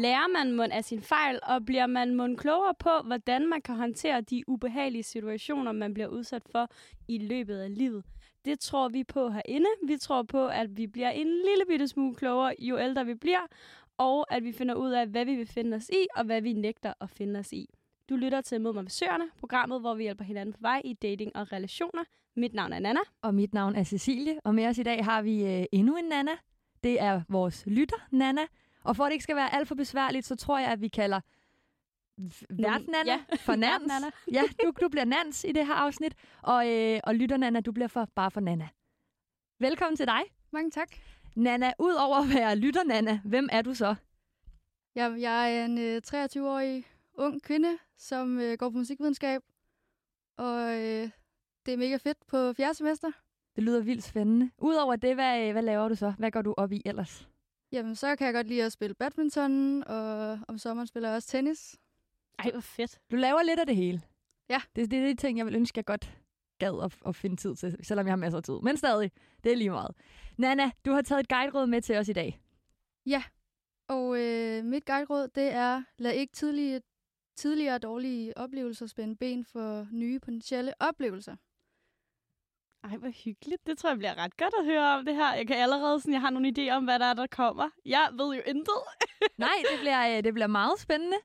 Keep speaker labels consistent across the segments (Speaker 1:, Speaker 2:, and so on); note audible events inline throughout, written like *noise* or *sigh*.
Speaker 1: Lærer man mund af sin fejl, og bliver man mund klogere på, hvordan man kan håndtere de ubehagelige situationer, man bliver udsat for i løbet af livet? Det tror vi på herinde. Vi tror på, at vi bliver en lille bitte smule klogere, jo ældre vi bliver, og at vi finder ud af, hvad vi vil finde os i, og hvad vi nægter at finde os i. Du lytter til Mod mig med Søerne, programmet, hvor vi hjælper hinanden på vej i dating og relationer. Mit navn er Nana.
Speaker 2: Og mit navn er Cecilie, og med os i dag har vi øh, endnu en Nana. Det er vores lytter, Nana. Og for at det ikke skal være alt for besværligt, så tror jeg, at vi kalder vært Nana
Speaker 1: Ja.
Speaker 2: for *laughs* Nans. Ja, du, du bliver Nans i det her afsnit, og, øh, og lytter Nana, du bliver for, bare for Nana. Velkommen til dig.
Speaker 3: Mange tak.
Speaker 2: Nana, ud over at være lytter Nana, hvem er du så?
Speaker 3: Jeg, jeg er en øh, 23-årig ung kvinde, som øh, går på musikvidenskab. Og øh, det er mega fedt på fjerde semester.
Speaker 2: Det lyder vildt spændende. Udover det, hvad, øh, hvad laver du så? Hvad går du op i ellers?
Speaker 3: Jamen, så kan jeg godt lide at spille badminton, og om sommeren spiller jeg også tennis.
Speaker 1: Ej, hvor fedt.
Speaker 2: Du laver lidt af det hele.
Speaker 3: Ja.
Speaker 2: Det, det er de ting, jeg vil ønske, jeg godt gad at, at finde tid til, selvom jeg har masser af tid. Men stadig, det er lige meget. Nana, du har taget et guideråd med til os i dag.
Speaker 3: Og øh, mit guideråd, det er, lad ikke tidlige, tidligere dårlige oplevelser spænde ben for nye potentielle oplevelser.
Speaker 1: Ej, hvor hyggeligt. Det tror jeg bliver ret godt at høre om det her. Jeg kan allerede sådan, jeg har nogle idéer om, hvad der er, der kommer. Jeg ved jo intet. *laughs*
Speaker 2: Nej, det bliver, øh, det bliver meget spændende.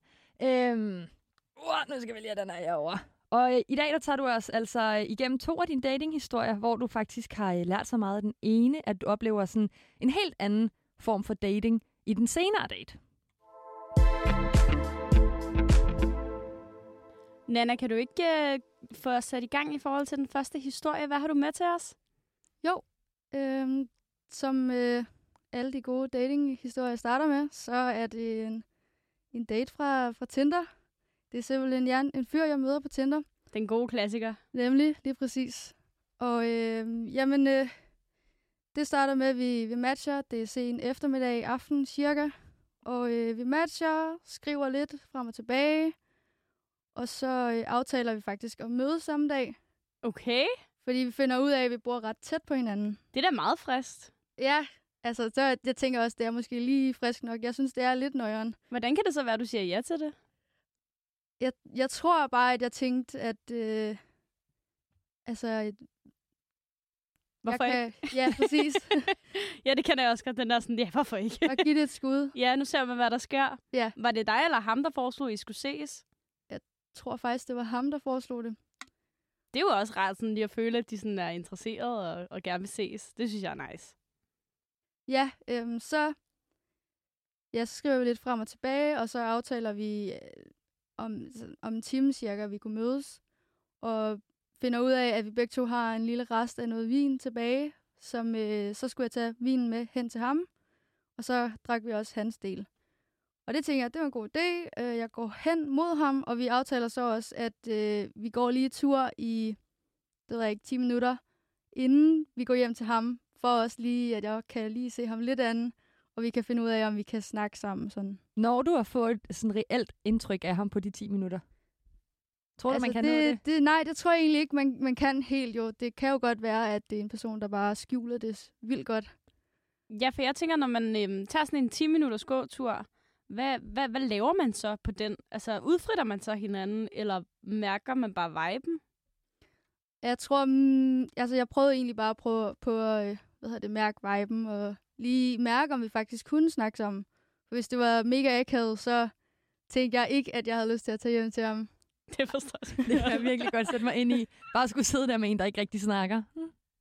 Speaker 2: Øhm, uh, nu skal vi lige have den her herovre. Og øh, i dag der tager du os altså øh, igennem to af dine datinghistorier, hvor du faktisk har øh, lært så meget af den ene, at du oplever sådan en helt anden form for dating i den senere date.
Speaker 1: Nana, kan du ikke øh, få os sat i gang i forhold til den første historie? Hvad har du med til os?
Speaker 3: Øhm, som øh, alle de gode datinghistorier starter med, så er det en, en date fra, fra Tinder. Det er simpelthen en, en fyr, jeg møder på Tinder.
Speaker 1: Den gode klassiker.
Speaker 3: Nemlig, lige præcis. Og øh, jamen, øh, det starter med, at vi, vi matcher. Det er sen eftermiddag, aften cirka. Og øh, vi matcher, skriver lidt frem og tilbage. Og så øh, aftaler vi faktisk at mødes samme dag.
Speaker 1: Okay.
Speaker 3: Fordi vi finder ud af, at vi bor ret tæt på hinanden.
Speaker 1: Det er da meget frist.
Speaker 3: Ja, altså, så jeg tænker også, det er måske lige frisk nok. Jeg synes, det er lidt nøjeren.
Speaker 1: Hvordan kan det så være, at du siger ja til det?
Speaker 3: Jeg, jeg tror bare, at jeg tænkte, at... Øh, altså, jeg
Speaker 1: Hvorfor
Speaker 3: kan, Ja, præcis. *laughs*
Speaker 1: ja, det kender jeg også godt. Den der sådan, ja, hvorfor ikke?
Speaker 3: og give det et skud. *laughs*
Speaker 1: ja, nu ser man, hvad der sker.
Speaker 3: Ja.
Speaker 1: Var det dig eller ham, der foreslog, at I skulle ses?
Speaker 3: Tror faktisk, det var ham, der foreslog det.
Speaker 1: Det er jo også rart sådan lige at føle, at de sådan er interesseret og, og gerne vil ses. Det synes jeg er nice.
Speaker 3: Ja, øhm, så, ja, så skriver vi lidt frem og tilbage, og så aftaler vi øh, om, om en time cirka, at vi kunne mødes. Og finder ud af, at vi begge to har en lille rest af noget vin tilbage, som øh, så skulle jeg tage vinen med hen til ham. Og så drak vi også hans del. Og det tænker jeg, det var en god idé. Øh, Jeg går hen mod ham, og vi aftaler så også, at øh, vi går lige tur i, det ved jeg ikke, 10 minutter, inden vi går hjem til ham, for også lige, at jeg kan lige se ham lidt an, og vi kan finde ud af, om vi kan snakke sammen sådan.
Speaker 2: Når du har fået et sådan reelt indtryk af ham på de 10 minutter, tror du, man kan
Speaker 3: det,
Speaker 2: nå det?
Speaker 3: det? Nej, det tror jeg egentlig ikke, man, man kan helt jo. Det kan jo godt være, at det er en person, der bare skjuler det vildt godt.
Speaker 1: Ja, for jeg tænker, når man øhm, tager sådan en 10 minutters gåtur, hvad, hvad, hvad laver man så på den? Altså, udfritter man så hinanden, eller mærker man bare viben?
Speaker 3: Jeg tror, mm, altså jeg prøvede egentlig bare at prøve på at øh, hvad hedder det, mærke viben, og lige mærke, om vi faktisk kunne snakke sammen. For hvis det var mega akavet, så tænkte jeg ikke, at jeg havde lyst til at tage hjem til ham. *laughs*
Speaker 1: Det forstår jeg.
Speaker 2: Det kan jeg virkelig godt sætte mig ind i. Bare skulle sidde der med en, der ikke rigtig snakker.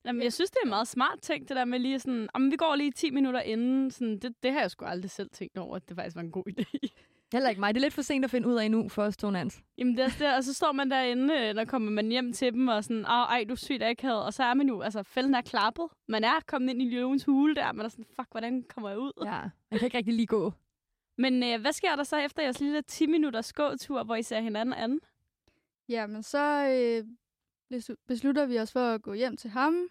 Speaker 1: Jamen, jeg synes, det er meget smart tænkt, det der med lige sådan, om vi går lige 10 minutter inden. Sådan, det, det har jeg sgu aldrig selv tænkt over, at det faktisk var en god *laughs* idé.
Speaker 2: Heller ikke mig. Det er lidt for sent at finde ud af nu for os to Nans.
Speaker 1: Jamen, det er det, og så står man derinde, øh, når kommer man hjem til dem, og sådan, åh, ej, du er sygt akavet, og så er man jo, altså, fælden er klappet. Man er kommet ind i løvens hule der, man er sådan, fuck, hvordan kommer jeg ud?
Speaker 2: Ja, man kan ikke rigtig lige gå.
Speaker 1: Men øh, hvad sker der så efter jeres lille 10 minutters gåtur, hvor I ser hinanden an?
Speaker 3: Ja, men så øh, beslutter vi os for at gå hjem til ham.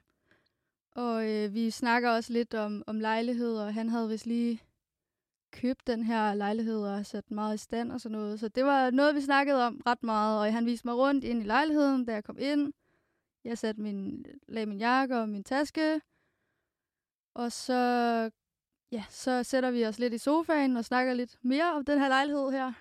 Speaker 3: Og øh, vi snakker også lidt om, om lejligheder, og han havde vist lige købt den her lejlighed og sat meget i stand og sådan noget. Så det var noget, vi snakkede om ret meget, og han viste mig rundt ind i lejligheden, da jeg kom ind. Jeg satte min, lagde min jakke og min taske, og så ja, så sætter vi os lidt i sofaen og snakker lidt mere om den her lejlighed her.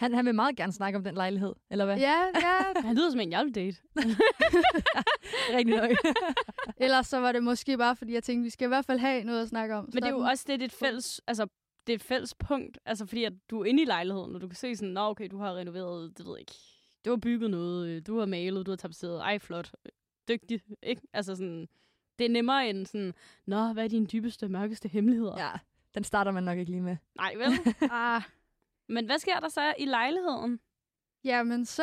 Speaker 2: Han, han vil meget gerne snakke om den lejlighed, eller hvad?
Speaker 3: Ja, ja. *laughs*
Speaker 1: Han lyder som en jeg date. *laughs*
Speaker 2: Rigtig nok. *laughs*
Speaker 3: Ellers så var det måske bare, fordi jeg tænkte, vi skal i hvert fald have noget at snakke om.
Speaker 1: Men det er jo også det, det er et fælles, altså, det er et fælles punkt. Altså, fordi at du er inde i lejligheden, og du kan se sådan, nå okay, du har renoveret, det ved jeg ikke. Du har bygget noget, øh, du har malet, du har tapetseret. Ej, flot. Dygtig, ikke? Altså sådan, det er nemmere end sådan, nå, hvad er dine dybeste, mørkeste hemmeligheder?
Speaker 2: ja, den starter man nok ikke lige med.
Speaker 1: Nej, vel?
Speaker 3: Ah,
Speaker 1: men hvad sker der så i lejligheden?
Speaker 3: Jamen, så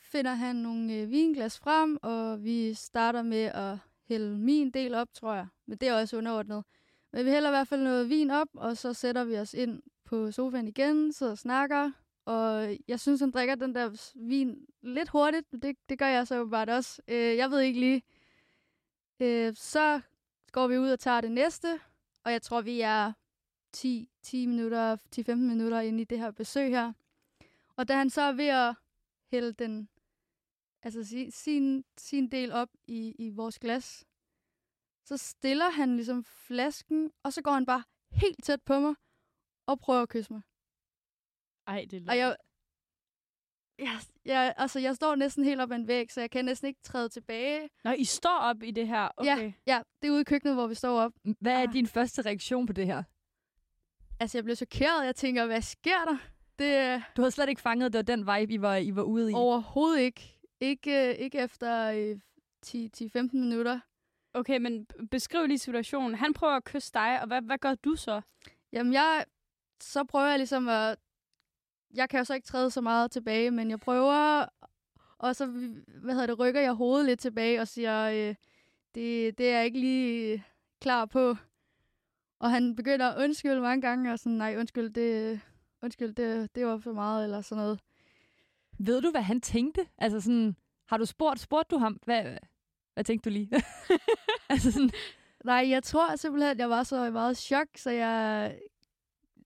Speaker 3: finder han nogle øh, vinglas frem, og vi starter med at hælde min del op, tror jeg. Men det er også underordnet. Men vi hælder i hvert fald noget vin op, og så sætter vi os ind på sofaen igen, sidder og snakker. Og jeg synes, han drikker den der vin lidt hurtigt, men det, det gør jeg så åbenbart også. Øh, jeg ved ikke lige. Øh, så går vi ud og tager det næste, og jeg tror, vi er 10, 10 minutter, 10-15 minutter inde i det her besøg her. Og da han så er ved at hælde den, altså si, sin, sin del op i, i vores glas, så stiller han ligesom flasken, og så går han bare helt tæt på mig og prøver at kysse mig.
Speaker 1: Ej, det er
Speaker 3: Og jeg, jeg, jeg, altså, jeg står næsten helt op ad en væg, så jeg kan næsten ikke træde tilbage.
Speaker 1: Nå, I står op i det her. Okay.
Speaker 3: Ja, det er ude i køkkenet, hvor vi står op.
Speaker 2: Hvad er
Speaker 3: Ah.
Speaker 2: din første reaktion på det her?
Speaker 3: Altså, jeg blev chokeret. Jeg tænker, hvad sker der? Det er
Speaker 2: Du havde slet ikke fanget, det var den vibe, I var, I var ude i.
Speaker 3: overhovedet ikke. Ikke, øh, ikke efter øh, 10-15 minutter.
Speaker 1: Okay, men beskriv lige situationen. Han prøver at kysse dig, og hvad, hvad gør du så?
Speaker 3: Jamen, jeg, så prøver jeg ligesom at... Jeg kan jo så ikke træde så meget tilbage, men jeg prøver, og så, hvad hedder det, rykker jeg hovedet lidt tilbage og siger, øh, det, det er jeg ikke lige klar på. Og han begynder at undskylde mange gange, og sådan, nej, undskyld, det, undskyld, det, det var for meget, eller sådan noget.
Speaker 2: Ved du, hvad han tænkte? Altså sådan, har du spurgt, spurgte du ham? Hvad, hvad tænkte du lige? *laughs* altså sådan,
Speaker 3: Nej, jeg tror simpelthen, at jeg var så meget chok, så jeg...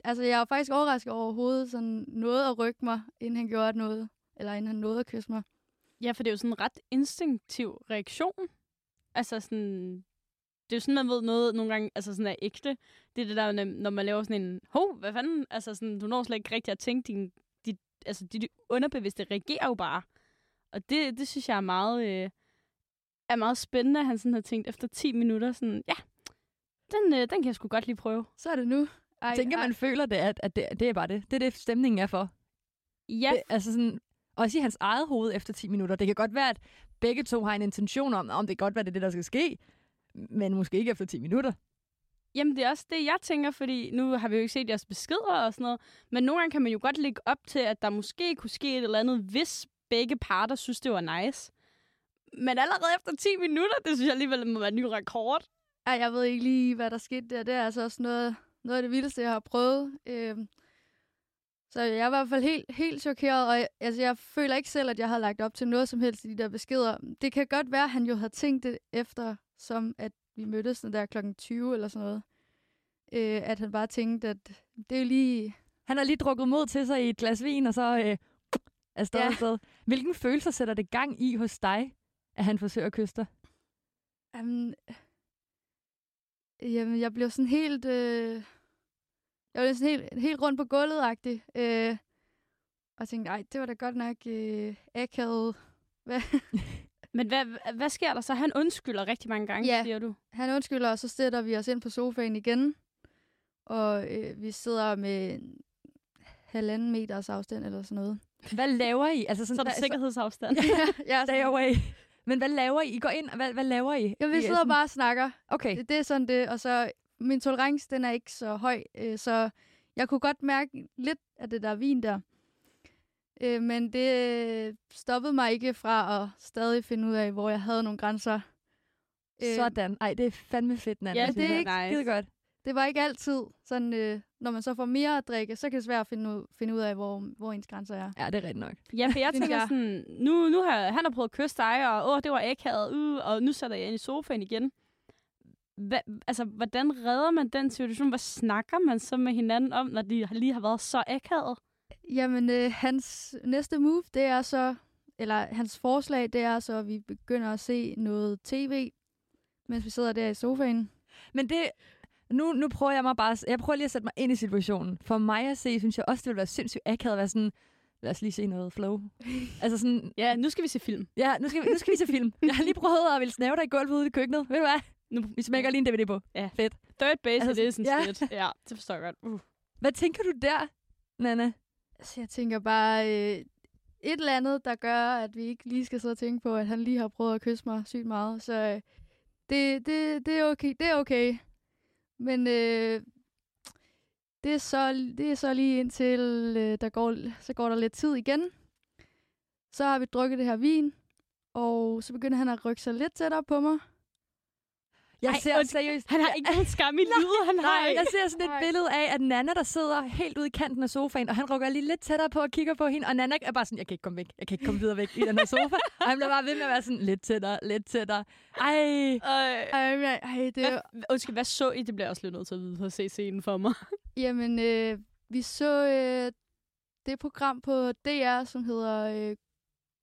Speaker 3: Altså, jeg var faktisk overrasket over overhovedet sådan noget at rykke mig, inden han gjorde noget. Eller inden han nåede at kysse mig.
Speaker 1: Ja, for det er jo sådan en ret instinktiv reaktion. Altså sådan... Det er jo sådan, man ved noget nogle gange altså sådan er ægte. Det er det der, når- man laver sådan en... Hov, hvad fanden? Altså sådan, du når slet ikke rigtig at tænke, din, dit, altså dit underbevidste reagerer jo bare. Og det, det synes jeg er meget, øh, er meget spændende, at han sådan har tænkt efter 10 minutter sådan, ja, den, øh, den kan jeg sgu godt lige prøve.
Speaker 3: Så er det nu. Ej,
Speaker 2: tænker, man føler det, at, at det, det er bare det. Det er det, stemningen er for.
Speaker 1: Ja,
Speaker 2: Det, altså sådan, også i hans eget hoved efter 10 minutter. Det kan godt være, at begge to har en intention om, om det kan godt være, det er det, der skal ske. Men måske ikke efter 10 minutter.
Speaker 1: Jamen, det er også det, jeg tænker, fordi nu har vi jo ikke set jeres beskeder og sådan noget, men nogle gange kan man jo godt lægge op til, at der måske kunne ske et eller andet, hvis begge parter synes, det var nice. Men allerede efter 10 minutter, det synes jeg alligevel må være en ny rekord.
Speaker 3: Ej, jeg ved ikke lige, hvad der skete der. Det er altså også noget, noget af det vildeste, jeg har prøvet. Øhm, så jeg er i hvert fald helt, helt chokeret, og jeg, altså, jeg føler ikke selv, at jeg har lagt op til noget som helst i de der beskeder. Det kan godt være, at han jo har tænkt det efter, som at vi mødtes der klokken 20 eller sådan noget. Øh, at han bare tænkte, at det er lige...
Speaker 2: Han har lige drukket mod til sig i et glas vin, og så øh, er stadig
Speaker 3: Ja.
Speaker 2: ja. sted. Hvilken følelser sætter det gang i hos dig, at han forsøger at kysse dig?
Speaker 3: Jamen, jamen jeg blev sådan helt... Øh, jeg blev sådan helt, helt rundt på gulvet-agtig. Øh, og tænkte, nej, det var da godt nok øh, akavet. *laughs* Hvad?
Speaker 1: Men hvad, hvad sker der så? Han undskylder rigtig mange gange,
Speaker 3: Ja.
Speaker 1: siger du.
Speaker 3: Han undskylder, og så sætter vi os ind på sofaen igen. Og øh, vi sidder med en halvanden meters afstand eller sådan noget.
Speaker 2: Hvad laver I? Altså
Speaker 1: Så er
Speaker 2: sådan,
Speaker 1: der sikkerhedsafstand.
Speaker 3: ja, *laughs*
Speaker 2: Stay away. Men hvad laver I? I går ind, og hvad, hvad laver I?
Speaker 3: ja, vi
Speaker 2: er
Speaker 3: sidder
Speaker 2: sådan-
Speaker 3: bare og snakker.
Speaker 2: Okay.
Speaker 3: Det, det er sådan det, og så min tolerance, den er ikke så høj, øh, så jeg kunne godt mærke lidt af det der vin der. Øh, men det stoppede mig ikke fra at stadig finde ud af, hvor jeg havde nogle grænser. Øh,
Speaker 2: Sådan. Ej, det er fandme fedt, Nana.
Speaker 1: Ja,
Speaker 3: det er ikke
Speaker 2: Skide godt.
Speaker 3: Det var ikke altid sådan, øh, når man så får mere at drikke, så kan det svært at finde ud, finde ud af, hvor, hvor ens grænser er.
Speaker 2: Ja, det er rigtigt nok.
Speaker 1: Ja, for jeg
Speaker 3: Synes
Speaker 1: tænker
Speaker 3: jeg.
Speaker 1: sådan, nu, nu har han har prøvet at kysse dig, og åh, det var akavet, uh, og nu sætter jeg ind i sofaen igen. Hva, altså, hvordan redder man den situation? Hvad snakker man så med hinanden om, når de lige har været så akavet?
Speaker 3: Jamen, øh, hans næste move, det er så, eller hans forslag, det er så, at vi begynder at se noget tv, mens vi sidder der i sofaen.
Speaker 2: Men det, nu, nu prøver jeg mig bare... Jeg prøver lige at sætte mig ind i situationen. For mig at se, synes jeg også, det ville være sindssygt akavet at være sådan... Lad os lige se noget flow. *laughs* altså sådan...
Speaker 1: Ja, nu skal vi se film.
Speaker 2: Ja, nu skal, vi, nu skal vi se film. Jeg har lige prøvet at ville snæve dig i gulvet ude i køkkenet. Ved du hvad?
Speaker 1: Nu,
Speaker 2: Vi smækker lige en DVD på.
Speaker 1: Ja.
Speaker 2: Fedt.
Speaker 1: Third base,
Speaker 2: Altså,
Speaker 1: det er sådan
Speaker 2: ja.
Speaker 1: ja. Ja, det forstår jeg godt. Uh.
Speaker 2: Hvad tænker du der, Nana?
Speaker 3: Så jeg tænker bare, øh, et eller andet, der gør, at vi ikke lige skal sidde og tænke på, at han lige har prøvet at kysse mig sygt meget. Så øh, det, det, det, er okay. det er okay. Men øh, det, er så, det er så lige indtil, øh, der går, så går der lidt tid igen. Så har vi drukket det her vin, og så begynder han at rykke sig lidt tættere på mig.
Speaker 2: Jeg
Speaker 1: Ej,
Speaker 2: ser seriøst...
Speaker 1: Han har ikke nogen skam i livet, han har ikke.
Speaker 2: jeg ser sådan et
Speaker 3: Nej.
Speaker 2: billede af, at Nana, der sidder helt ude i kanten af sofaen, og han rykker lige lidt tættere på og kigger på hende, og Nana er bare sådan, jeg kan ikke komme væk, jeg kan ikke komme videre væk i den her sofa. *laughs* og han bliver bare ved med at være sådan, lidt tættere, lidt tættere. Ej,
Speaker 1: Øh,
Speaker 3: Ej, men, ej det er
Speaker 1: hvad, undskyld, hvad så I? Det bliver også lidt nødt til at vide for at se scenen for mig. *laughs*
Speaker 3: Jamen, øh, vi så øh, det program på DR, som hedder øh,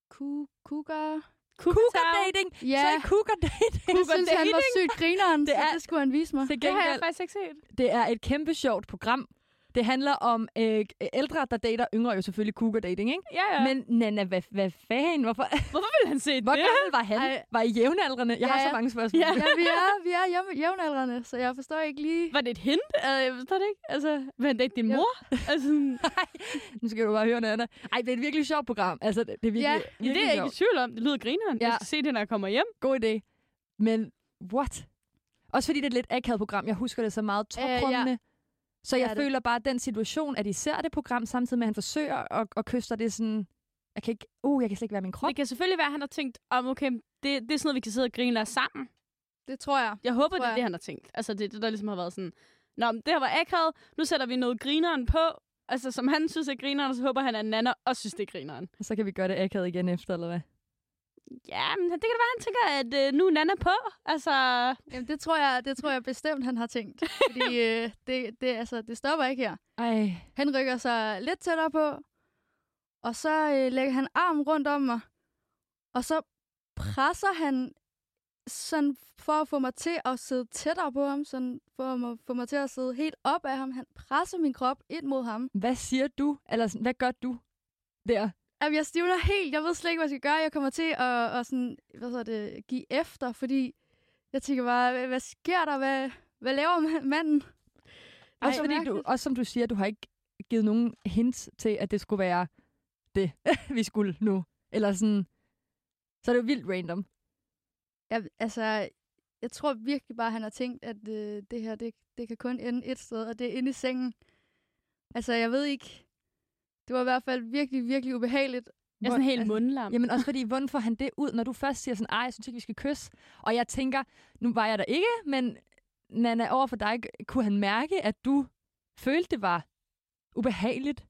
Speaker 3: Ku- Cougar.
Speaker 2: Cougar dating!
Speaker 3: Ja,
Speaker 2: Så er cougar dating!
Speaker 3: jeg *laughs* synes, han var sygt grineren,
Speaker 2: Det
Speaker 3: det,
Speaker 2: er-
Speaker 3: så det skulle han vise mig.
Speaker 2: Til
Speaker 1: Det har jeg
Speaker 2: gengæld,
Speaker 1: faktisk ikke set.
Speaker 2: det er et kæmpe sjovt program. Det handler om øh, ældre, der dater yngre, jo selvfølgelig cougar dating, ikke?
Speaker 1: Ja, ja. Men
Speaker 2: Nana, hvad, hvad fanden? Hvorfor?
Speaker 1: hvorfor vil han se *laughs*
Speaker 2: Hvor
Speaker 1: det?
Speaker 2: gammel var han?
Speaker 3: Ej.
Speaker 2: Var I jævnaldrende? Jeg har
Speaker 3: Ja.
Speaker 2: så mange spørgsmål.
Speaker 1: Ja.
Speaker 3: Ja, vi er, vi er jævn, jævnaldrende, så jeg forstår ikke lige...
Speaker 1: Var det et hint? Uh, jeg forstår det ikke. Altså, vil han date din
Speaker 3: Ja.
Speaker 1: mor? *laughs* altså,
Speaker 2: Nu skal du bare høre, Nana. Ej, det er et virkelig sjovt program. Altså, det det er virkelig,
Speaker 3: Ja.
Speaker 1: ja,
Speaker 2: virkelig
Speaker 1: det er jeg ikke
Speaker 2: sjovt.
Speaker 1: i tvivl om. Det lyder grineren.
Speaker 2: Ja.
Speaker 1: Jeg skal se det, når jeg kommer hjem.
Speaker 2: God idé. Men what? Også fordi det er et lidt akavet program. Jeg husker det så meget
Speaker 3: Øh, ja.
Speaker 2: Så
Speaker 3: Det
Speaker 2: jeg
Speaker 3: er det.
Speaker 2: føler bare, at den situation, at I ser det program, samtidig med, at han forsøger at, at kysse det sådan... Jeg kan ikke... Uh, jeg kan slet ikke være min krop.
Speaker 1: Det kan selvfølgelig være, at han har tænkt, om okay, det, det er sådan noget, vi kan sidde og grine af sammen.
Speaker 3: Det tror jeg.
Speaker 1: Jeg håber,
Speaker 3: Tror
Speaker 1: det er
Speaker 3: jeg.
Speaker 1: det, han har tænkt. Altså, det er det, der ligesom har været sådan, Nå, men det her var akavet, nu sætter vi noget grineren på, altså som han synes er grineren, og så håber han, at Nana også synes, det er grineren.
Speaker 2: Og så kan vi gøre det akavet igen efter, eller hvad?
Speaker 1: Ja, men det kan da være, han tænker, at øh, nu er Nana på. Altså,
Speaker 3: Jamen, det tror jeg, det tror jeg bestemt, han har tænkt. *laughs* Fordi øh, det, det, altså, det stopper ikke her.
Speaker 2: Ej,
Speaker 3: Han rykker sig lidt tættere på, og så øh, lægger han arm rundt om mig, og så presser han sådan for at få mig til at sidde tættere på ham, sådan for at få mig til at sidde helt op af ham. Han presser min krop ind mod ham.
Speaker 2: hvad siger du? Eller sådan, hvad gør du der?
Speaker 3: Jamen, jeg stivner helt. Jeg ved slet ikke, hvad jeg skal gøre. Jeg kommer til at, at sådan, hvad hedder det, give efter, fordi jeg tænker bare, hvad, sker der? Hvad, hvad laver ma- manden?
Speaker 2: Også
Speaker 3: Ej,
Speaker 2: fordi du, også som du siger, du har ikke givet nogen hints til, at det skulle være det, *laughs* vi skulle nu. Eller sådan... Så er det jo vildt random.
Speaker 3: Jeg, altså, jeg tror virkelig bare, han har tænkt, at øh, det her, det, det kan kun ende et sted, og det er inde i sengen. Altså, jeg ved ikke. Det var i hvert fald virkelig, virkelig ubehageligt.
Speaker 1: jeg er sådan helt
Speaker 2: altså,
Speaker 1: mundlam.
Speaker 2: Jamen også fordi, hvordan får han det ud, når du først siger sådan, ej, jeg synes ikke, vi skal kysse. Og jeg tænker, nu var jeg der ikke, men Nana, over for dig, kunne han mærke, at du følte, det var ubehageligt?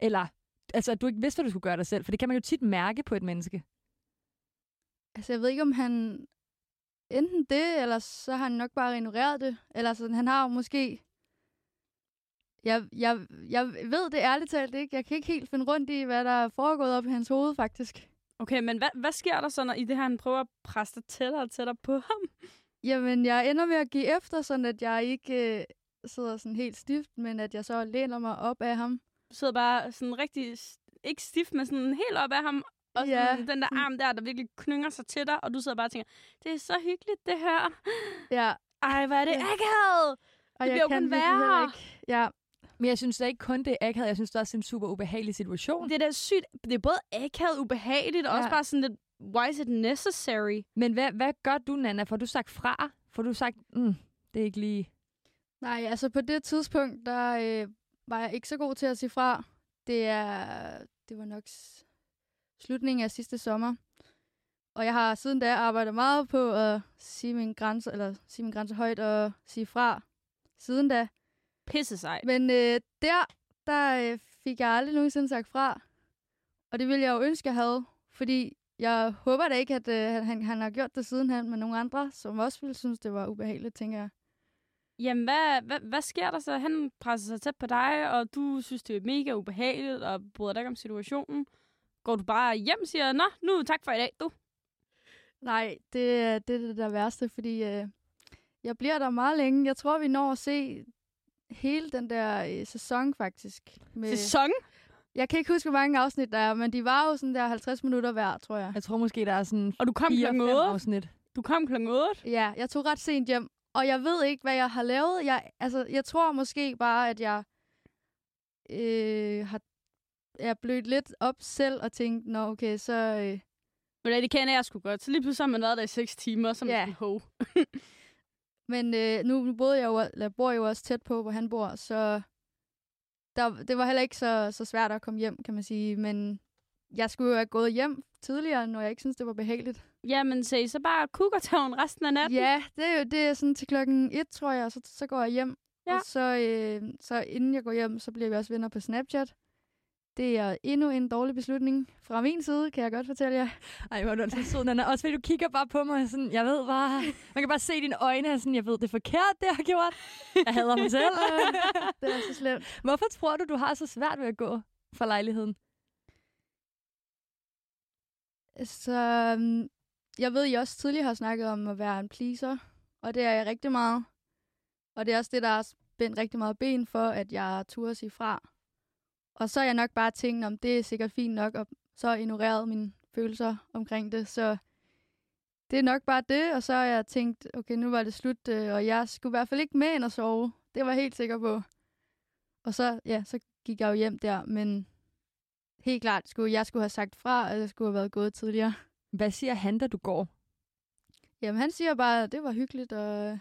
Speaker 2: Eller, altså, at du ikke vidste, hvad du skulle gøre dig selv? For det kan man jo tit mærke på et menneske.
Speaker 3: Altså, jeg ved ikke, om han enten det, eller så har han nok bare ignoreret det. Eller sådan, han har jo måske... Jeg, jeg, jeg ved det ærligt talt ikke. Jeg kan ikke helt finde rundt i, hvad der er foregået op i hans hoved, faktisk.
Speaker 1: Okay, men hvad, hvad sker der så, når i det her, han prøver at presse dig tættere og tættere på ham?
Speaker 3: Jamen, jeg ender med at give efter, sådan at jeg ikke øh, sidder sådan helt stift, men at jeg så læner mig op af ham.
Speaker 1: Du sidder bare sådan rigtig, ikke stift, men sådan helt op af ham, og
Speaker 3: Ja.
Speaker 1: sådan, den der arm der, der virkelig knynger sig til dig, og du sidder bare og tænker, det er så hyggeligt, det her.
Speaker 3: Ja,
Speaker 1: Ej, hvad er det
Speaker 3: Ja.
Speaker 1: akavet!
Speaker 3: og
Speaker 1: Det
Speaker 3: jeg
Speaker 1: bliver jo
Speaker 3: kan
Speaker 1: kun værre.
Speaker 3: ikke. Ja,
Speaker 2: Men jeg synes da ikke kun, det er akavet. Jeg synes det er også en super ubehagelig situation.
Speaker 1: Det er da sygt. Det er både akavet, ubehageligt, og
Speaker 2: Ja.
Speaker 1: også bare sådan lidt, why is it necessary?
Speaker 2: Men hvad, hvad gør du, Nana? Får du sagt fra? Får du sagt, mm, det er ikke lige...
Speaker 3: nej, altså på det tidspunkt, der øh, var jeg ikke så god til at sige fra. Det er, det var nok slutningen af sidste sommer. Og jeg har siden da arbejdet meget på at sige min grænse, eller sige min grænse højt og sige fra siden da.
Speaker 1: Pisse sejt.
Speaker 3: Men øh, der, der øh, fik jeg aldrig nogensinde sagt fra. Og det ville jeg jo ønske, jeg havde. Fordi jeg håber da ikke, at øh, han, han har gjort det sidenhen med nogle andre, som også ville synes, det var ubehageligt, tænker jeg.
Speaker 1: Jamen, hvad, hvad, hvad sker der så? Han presser sig tæt på dig, og du synes, det er mega ubehageligt, og bryder dig ikke om situationen. Går du bare hjem og siger, nå, nu tak for i dag, du.
Speaker 3: Nej, det, er- det er det der værste, fordi øh, jeg bliver der meget længe. Jeg tror, vi når at se hele den der øh, sæson, faktisk. Med,
Speaker 1: Sæson?
Speaker 3: Jeg kan ikke huske, hvor mange afsnit der er, men de var jo sådan der 50 minutter hver, tror jeg.
Speaker 2: Jeg tror måske, der er sådan
Speaker 1: Og du kom klokken
Speaker 2: 4-5
Speaker 1: 8.
Speaker 2: afsnit.
Speaker 1: Du kom klokken 8.
Speaker 3: Ja, jeg tog ret sent hjem, og jeg ved ikke, hvad jeg har lavet. Jeg, altså, jeg tror måske bare, at jeg øh, har jeg er blødt lidt op selv og tænkt, nå okay, så... Øh,
Speaker 1: Men det kender jeg sgu godt. Så lige pludselig har man været der i 6 timer, som
Speaker 3: Ja.
Speaker 1: en ho. *laughs*
Speaker 3: men øh, nu, nu boede jeg jo, eller bor jeg jo også tæt på, hvor han bor, så der, det var heller ikke så, så svært at komme hjem, kan man sige. Men jeg skulle jo have gået hjem tidligere, når jeg ikke synes det var behageligt.
Speaker 1: Jamen, så I så bare kukkertavn resten af natten?
Speaker 3: Ja, det er jo det er sådan til klokken et, tror jeg, og så, så går jeg hjem.
Speaker 1: Ja.
Speaker 3: Og så, øh, så inden jeg går hjem, så bliver vi også venner på Snapchat. Det er endnu en dårlig beslutning fra min side, kan jeg godt fortælle jer.
Speaker 2: Ej, hvor er du altså sød, Nana. Også fordi du kigger bare på mig, sådan, jeg ved bare, man kan bare se dine øjne, sådan, jeg ved, det er forkert, det har gjort. Jeg hader mig selv. *laughs*
Speaker 3: Det er så slemt.
Speaker 2: Hvorfor tror du, du har så svært ved at gå fra lejligheden?
Speaker 3: Så um, jeg ved, I også tidligere har snakket om at være en pleaser, og det er jeg rigtig meget. Og det er også det, der har spændt rigtig meget ben for, at jeg turde sige fra. Og så er jeg nok bare tænkt, om det er sikkert fint nok, og så ignoreret mine følelser omkring det. Så det er nok bare det, og så har jeg tænkt, okay, nu var det slut, øh, og jeg skulle i hvert fald ikke med ind og sove. Det var jeg helt sikker på. Og så, ja, så gik jeg jo hjem der, men helt klart, skulle jeg skulle have sagt fra, eller skulle have været gået tidligere.
Speaker 2: Hvad siger han, da du går?
Speaker 3: Jamen, han siger bare, at det var hyggeligt, og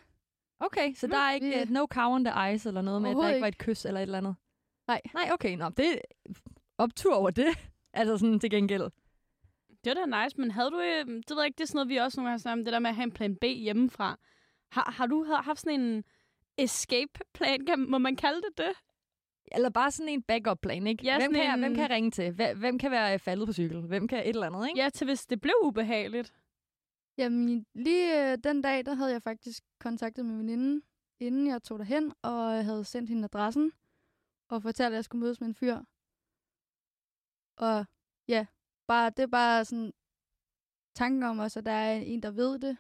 Speaker 2: Okay, så der er ikke
Speaker 3: vi-
Speaker 2: no cow on the ice eller noget med, at der ikke var et kys eller et eller andet?
Speaker 3: Nej.
Speaker 2: Nej, okay, nå, det er optur over det. *laughs* Altså sådan til gengæld.
Speaker 1: Det var da nice, men havde du... øh, Det ved jeg ikke, det er sådan noget, vi også nogle gange har snakket om, det der med at have en plan B hjemmefra. Har, har du ha- haft sådan en escape-plan, kan, må man kalde det det?
Speaker 2: Eller bare sådan en backup-plan, ikke?
Speaker 1: Ja,
Speaker 2: hvem, kan jeg,
Speaker 1: en-
Speaker 2: hvem kan jeg ringe til? Hvem, hvem kan være faldet på cykel? Hvem kan et eller andet, ikke?
Speaker 1: Ja, til hvis det blev ubehageligt.
Speaker 3: jamen, lige øh, den dag, der havde jeg faktisk kontaktet min veninde, inden jeg tog derhen, og havde sendt hende adressen, og fortalt, at jeg skulle mødes med en fyr. Og ja, bare, det er bare sådan tanken om også, at der er en, der ved det.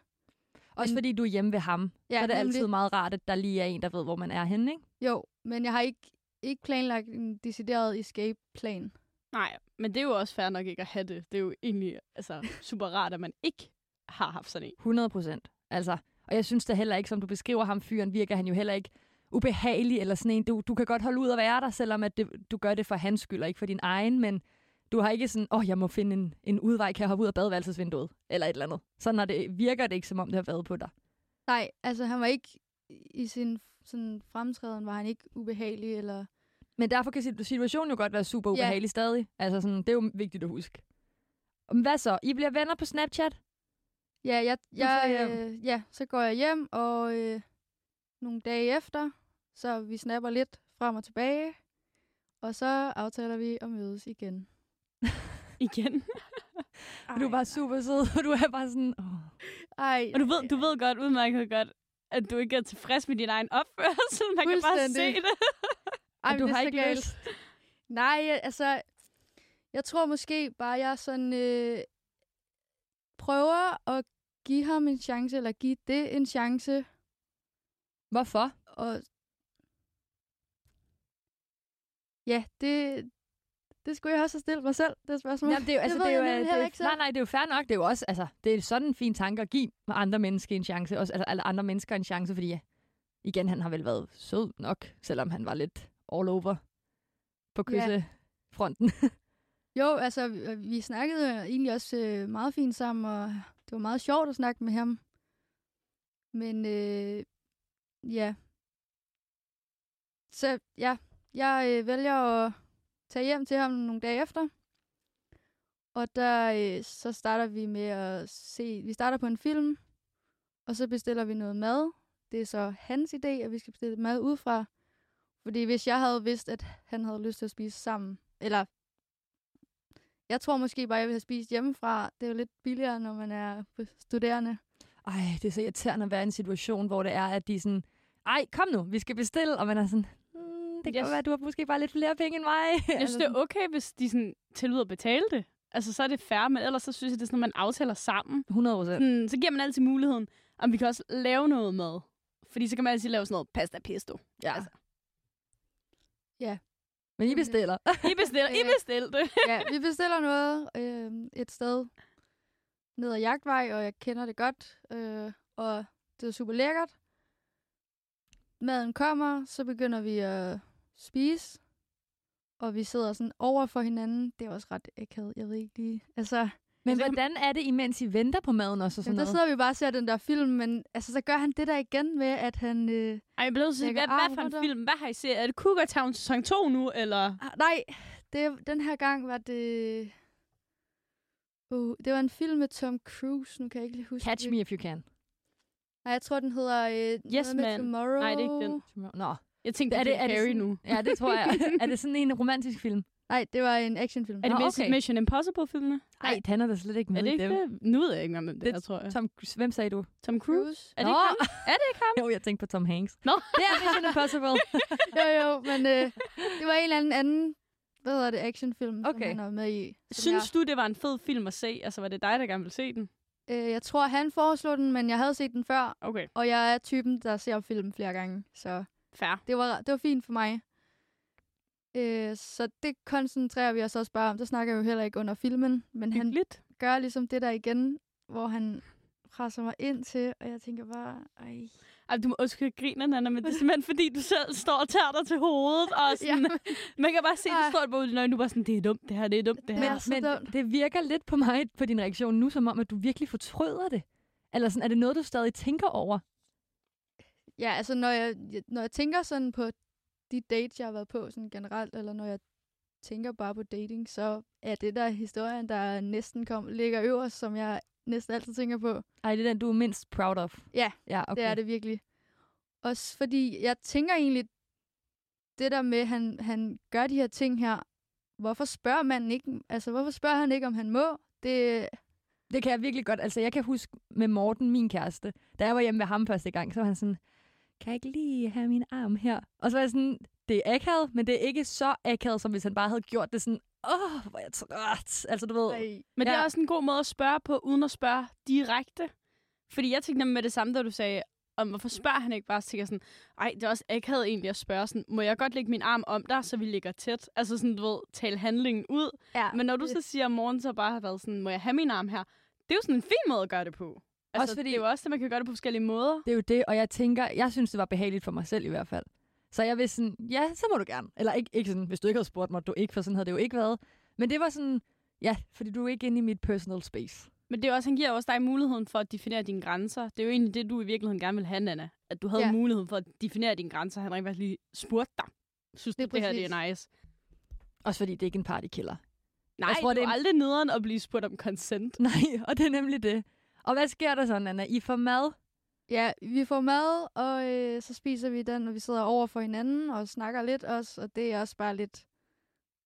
Speaker 2: Også
Speaker 3: Men-
Speaker 2: fordi du er hjemme ved ham.
Speaker 3: Ja,
Speaker 2: så er det
Speaker 3: nemlig.
Speaker 2: altid meget rart, at der lige er en, der ved, hvor man er henne, ikke?
Speaker 3: Jo, men jeg har ikke, ikke planlagt en decideret escape-plan.
Speaker 1: Nej, men det er jo også fair nok ikke at have det. Det er jo egentlig altså, super rart, at man ikke har haft sådan en.
Speaker 2: 100 procent. Altså, og jeg synes da heller ikke, som du beskriver ham, fyren, virker han jo heller ikke ubehagelig eller sådan en. Du, du kan godt holde ud at være der, selvom at det, du gør det for hans skyld og ikke for din egen, men du har ikke sådan, åh, oh, jeg må finde en, en udvej, kan jeg hoppe ud af badeværelsesvinduet, eller et eller andet. Sådan er det, virker det ikke, som om det har været på dig.
Speaker 3: Nej, altså han var ikke i sin sådan, fremtræden, var han ikke ubehagelig, eller...
Speaker 2: Men derfor kan sit- situationen jo godt være super
Speaker 3: Ja.
Speaker 2: ubehagelig stadig. Altså sådan, det er jo vigtigt at huske. Hvad så? I bliver venner på Snapchat?
Speaker 3: Ja, jeg, jeg, øh, ja, så går jeg hjem, og øh, nogle dage efter, så vi snapper lidt frem og tilbage, og så aftaler vi at mødes igen.
Speaker 1: Igen. *laughs*
Speaker 2: Og du er bare super sød, og du er bare sådan, åh.
Speaker 3: Ej,
Speaker 1: Og du ved, du ved godt, udmærket godt, at du ikke er tilfreds med din egen opførsel. Man kan bare se det.
Speaker 3: ej,
Speaker 2: du
Speaker 3: det
Speaker 2: har ikke
Speaker 3: galt.
Speaker 2: lyst.
Speaker 3: Nej, altså, jeg tror måske bare, jeg sådan øh, prøver at give ham en chance, eller give det en chance,
Speaker 2: Hvorfor?
Speaker 3: og ja, det, det skulle jeg også have stillet mig selv, det spørgsmål.
Speaker 2: Jamen, det er jo, *laughs* altså,
Speaker 3: ved
Speaker 2: det er jo,
Speaker 3: jeg
Speaker 2: øh, det er,
Speaker 3: ikke
Speaker 2: nej, nej, det er jo fair nok. Det er jo også, altså, det er sådan en fin tanke at give andre mennesker en chance. Også, altså, andre mennesker en chance, fordi ja, igen, han har vel været sød nok, selvom han var lidt all over på
Speaker 3: Ja.
Speaker 2: kyssefronten. *laughs*
Speaker 3: Jo, altså, vi, vi snakkede jo egentlig også øh, meget fint sammen, og det var meget sjovt at snakke med ham. Men øh, ja. Så ja, jeg øh, vælger at tage hjem til ham nogle dage efter. Og der øh, så starter vi med at se, vi starter på en film, og så bestiller vi noget mad. Det er så hans idé, at vi skal bestille mad udefra. Fordi hvis jeg havde vidst, at han havde lyst til at spise sammen, eller jeg tror måske bare, jeg ville have spist hjemmefra. Det er jo lidt billigere, når man er studerende.
Speaker 2: Ej, det er så irriterende at være i en situation, hvor det er, at de er sådan, ej, kom nu, vi skal bestille, og man er sådan, det kan
Speaker 1: Yes.
Speaker 2: være, at du har måske bare lidt flere penge end mig.
Speaker 1: Jeg synes, *laughs* det er okay, hvis de sådan, tilbyder at betale det. Altså, så er det fair, men ellers så synes jeg, det er sådan, at man aftaler sammen.
Speaker 2: 100 procent.
Speaker 1: Sådan, så giver man altid muligheden, om vi kan også lave noget mad. Fordi så kan man altid lave sådan noget pasta pesto.
Speaker 2: Ja.
Speaker 1: Altså.
Speaker 2: Men I bestiller.
Speaker 1: I bestiller, *laughs* I
Speaker 3: Ja.
Speaker 1: bestilte.
Speaker 3: ja, vi bestiller noget øh, et sted ned ad Jagtvej, og jeg kender det godt, øh, og det er super lækkert. Maden kommer, så begynder vi at spise, og vi sidder sådan over for hinanden. Det er også ret akavet, jeg ved ikke lige. Altså,
Speaker 2: Men
Speaker 1: det-
Speaker 2: hvordan er det, imens I venter på maden også og sådan
Speaker 3: jamen, der
Speaker 2: noget?
Speaker 3: sidder vi bare og ser den der film, men altså, så gør han det der igen med, at han... Øh,
Speaker 1: Ej, jeg blev sige, hvad, hvad for en film? Hvad har I set? Er det Cougar Town sæson 2 nu, eller?
Speaker 3: ah, nej, det, den her gang var det... Uh, det var en film med Tom Cruise, nu kan jeg ikke lige huske
Speaker 2: Catch
Speaker 3: det.
Speaker 2: me if you can.
Speaker 3: Nej, jeg tror, den hedder øh,
Speaker 1: Yes, Man.
Speaker 3: Tomorrow.
Speaker 1: Nej, det er ikke den.
Speaker 2: Nå,
Speaker 1: Jeg tænkte,
Speaker 2: er det, er det
Speaker 1: Harry
Speaker 2: sådan,
Speaker 1: nu. *laughs*
Speaker 2: Ja, det tror jeg. *laughs* er det sådan en romantisk film?
Speaker 3: Nej, det var en actionfilm.
Speaker 1: Er det
Speaker 2: Nå,
Speaker 1: Mission,
Speaker 2: okay.
Speaker 1: Mission Impossible-filmene?
Speaker 2: Nej, han er da slet ikke med
Speaker 1: Er det
Speaker 2: i
Speaker 1: ikke
Speaker 2: dem.
Speaker 1: det? Nu ved jeg ikke hvem det,
Speaker 2: Det-
Speaker 1: er, tror jeg.
Speaker 2: Tom, hvem sagde du?
Speaker 1: Tom Cruise?
Speaker 3: Cruise.
Speaker 1: Er det
Speaker 2: Nå.
Speaker 1: ikke ham? Er det ikke ham? *laughs*
Speaker 2: Jo, jeg tænkte på Tom Hanks.
Speaker 1: Nå.
Speaker 2: Det er Mission Impossible.
Speaker 3: jo, jo, men øh, det var en eller anden anden, hvad hedder det, actionfilm,
Speaker 2: Okay.
Speaker 3: som han var med i.
Speaker 1: Synes du, det var en fed film at se? Altså, var det dig, der gerne ville se den?
Speaker 3: jeg, øh, jeg tror, han foreslog den, men jeg havde set den før,
Speaker 1: Okay,
Speaker 3: og jeg er typen, der ser film flere gange, så
Speaker 1: fair.
Speaker 3: det var, det var fint for mig. Øh, så det koncentrerer vi os også bare om. Der snakker jeg jo heller ikke under filmen, men han
Speaker 1: Hyggeligt.
Speaker 3: gør ligesom det der igen, hvor han presser mig ind til, og jeg tænker bare, ej.
Speaker 1: Ej, du må også grine, Nana, men det er simpelthen, fordi du selv står og tager dig til hovedet. Og *laughs* sådan,
Speaker 3: Ja,
Speaker 1: Man kan bare se, du står på din øjne, du bare sådan, det er dumt, det her, det er dumt, det her.
Speaker 3: er
Speaker 2: Men, men
Speaker 3: dumt.
Speaker 2: det virker lidt på mig, på din reaktion nu, som om, at du virkelig fortryder det. Eller sådan, er det noget, du stadig tænker over?
Speaker 3: Ja, altså når jeg, når jeg tænker sådan på de dates, jeg har været på sådan generelt, eller når jeg tænker bare på dating, så er det der historien, der næsten kom, ligger øverst, som jeg næsten altid tænker på.
Speaker 2: Ej, det er den, du er mindst proud of.
Speaker 3: Ja,
Speaker 2: ja okay.
Speaker 3: Det er det virkelig. Også fordi jeg tænker egentlig, det der med, at han, han gør de her ting her, hvorfor spørger man ikke, altså hvorfor spørger han ikke, om han må? Det,
Speaker 2: Det kan jeg virkelig godt. Altså, jeg kan huske med Morten, min kæreste, da jeg var hjemme ved ham første gang, så var han sådan, kan jeg ikke lige have min arm her? Og så var jeg sådan, det er akavet, men det er ikke så akavet, som hvis han bare havde gjort det sådan, åh, hvor er jeg træt. Altså, du ved,
Speaker 3: ej,
Speaker 1: Men det er
Speaker 2: Ja.
Speaker 1: også en god måde at spørge på, uden at spørge direkte. Fordi jeg tænkte med det samme, da du sagde, om hvorfor spørger han ikke bare, så tænker sådan, ej, det er også akavet egentlig at spørge sådan, må jeg godt lægge min arm om dig, så vi ligger tæt? Altså sådan, du ved, tale handlingen ud.
Speaker 3: ja,
Speaker 1: Men når du
Speaker 3: det-
Speaker 1: så siger, at morgen så bare har været sådan, må jeg have min arm her? Det er jo sådan en fin måde at gøre det på. Altså,
Speaker 2: Også fordi-
Speaker 1: Det er jo også det, man kan gøre det på forskellige måder.
Speaker 2: det er jo det, og jeg tænker, jeg synes, det var behageligt for mig selv i hvert fald. Så jeg vil sådan, ja, så må du gerne. Eller ikke, ikke sådan, hvis du ikke havde spurgt mig, du ikke, for sådan havde det jo ikke været. Men det var sådan, ja, fordi du er ikke inde i mit personal space.
Speaker 1: Men det er også, han giver også dig muligheden for at definere dine grænser. Det er jo egentlig det, du i virkeligheden gerne vil have, Nana. At du havde
Speaker 3: Ja.
Speaker 1: muligheden for at definere dine grænser. Han rent faktisk lige spurgte dig. Synes
Speaker 3: Det
Speaker 1: du,
Speaker 3: er
Speaker 1: det her det er nice?
Speaker 2: Også fordi det er ikke en partykiller.
Speaker 1: Nej,
Speaker 2: Jeg tror,
Speaker 1: det
Speaker 2: det
Speaker 1: er
Speaker 2: er-
Speaker 1: aldrig nederen at blive spurgt om consent. *laughs*
Speaker 2: Nej, og det er nemlig det. Og hvad sker der så, Nana? I får mad?
Speaker 3: Ja, vi får mad, og øh, så spiser vi den, og vi sidder over for hinanden og snakker lidt også, og det er også bare lidt,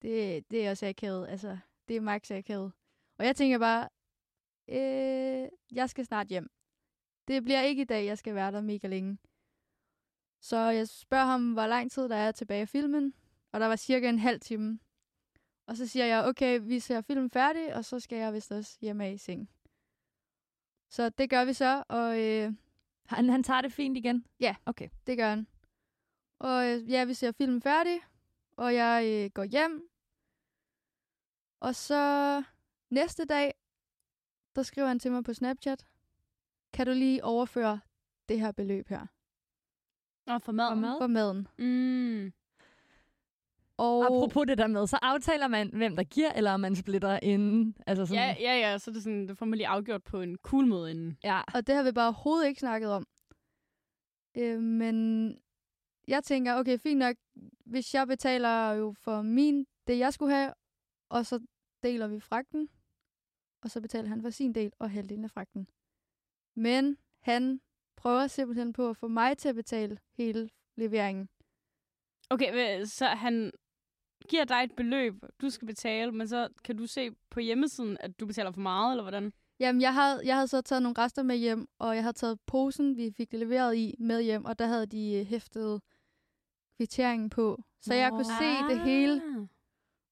Speaker 3: det, det er også akavet, altså, det er max akavet. Og jeg tænker bare, øh, jeg skal snart hjem. Det bliver ikke i dag, jeg skal være der mega længe. Så jeg spørger ham, hvor lang tid der er tilbage af filmen, og der var cirka en halv time. Og så siger jeg, okay, vi ser filmen færdig, og så skal jeg vist også hjem af i seng. Så det gør vi så, og øh,
Speaker 2: Han, han tager det fint igen?
Speaker 3: Ja.
Speaker 2: Okay.
Speaker 3: det gør han. Og øh, ja, vi ser filmen færdig, og jeg øh, går hjem. Og så næste dag, der skriver han til mig på Snapchat, kan du lige overføre det her beløb her
Speaker 1: Og for mad.
Speaker 2: For mad?
Speaker 3: for maden?
Speaker 1: Mm.
Speaker 3: Og
Speaker 2: Apropos det der med, så aftaler man, hvem der giver, eller om man splitter inden. Altså sådan,
Speaker 1: Ja, ja, ja. Så er det sådan, det får man lige afgjort på en cool måde inden.
Speaker 2: ja.
Speaker 3: Og det har vi bare overhovedet ikke snakket om. Øh, men jeg tænker, okay, fint nok, hvis jeg betaler jo for min, det jeg skulle have, og så deler vi fragten, og så betaler han for sin del og halvdelen af fragten. Men han prøver simpelthen på at få mig til at betale hele leveringen.
Speaker 1: Okay, så han giver dig et beløb, du skal betale, men så kan du se på hjemmesiden, at du betaler for meget, eller hvordan?
Speaker 3: Jamen, jeg havde, jeg havde så taget nogle rester med hjem, og jeg havde taget posen, vi fik det leveret i, med hjem, og der havde de øh, hæftet kvitteringen på. Så jeg kunne se det hele.
Speaker 1: Ah.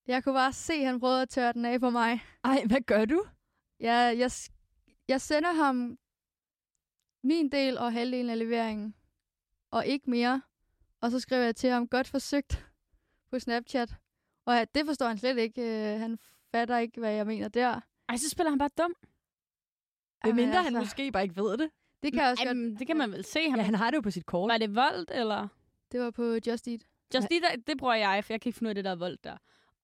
Speaker 3: Jeg kunne bare se, at han prøvede at tørre den af på mig.
Speaker 2: Ej, hvad gør du?
Speaker 3: Jeg, jeg, jeg sender ham min del og halvdelen af leveringen. og ikke mere. Og så skrev jeg til ham, godt forsøgt på Snapchat. Og at det forstår han slet ikke. Øh, han fatter ikke, hvad jeg mener der.
Speaker 1: Ej, så spiller han bare dum.
Speaker 2: Hvem mindre
Speaker 3: Jamen,
Speaker 2: han
Speaker 3: altså,
Speaker 2: måske bare ikke ved det.
Speaker 3: Det kan også
Speaker 1: Ej,
Speaker 3: godt.
Speaker 1: men det kan man vel se. Han,
Speaker 2: Ja, han har det jo på sit kort.
Speaker 1: Var det vold, eller?
Speaker 3: Det var på Just Eat.
Speaker 1: Just det, der, det bruger jeg, for jeg kan ikke finde ud af det der vold der.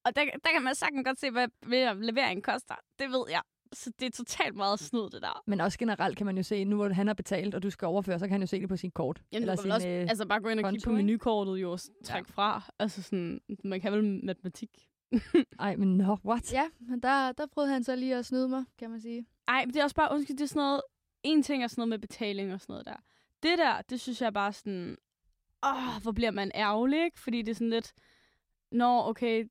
Speaker 1: Og der, der kan man sagtens godt se, hvad, hvad leveringen koster. Det ved jeg. Så det er totalt meget snyd, det der.
Speaker 2: Men også generelt kan man jo se, nu hvor han har betalt, og du skal overføre, så kan han jo se det på sin kort.
Speaker 1: Jamen,
Speaker 2: Eller sin,
Speaker 1: også,
Speaker 2: øh,
Speaker 1: altså bare gå ind og kigge på menukortet jo, og trække ja. fra. Altså sådan, man kan vel matematik. *laughs*
Speaker 2: Ej, men no, what?
Speaker 3: Ja, men der, der prøvede han så lige at snyde mig, kan man sige.
Speaker 1: Ej, men det er også bare, undskyld, det er sådan noget, en ting er sådan noget med betaling og sådan noget der. Det der, det synes jeg bare sådan, åh, hvor bliver man ærgerlig, ikke? Fordi det er sådan lidt, nå, okay,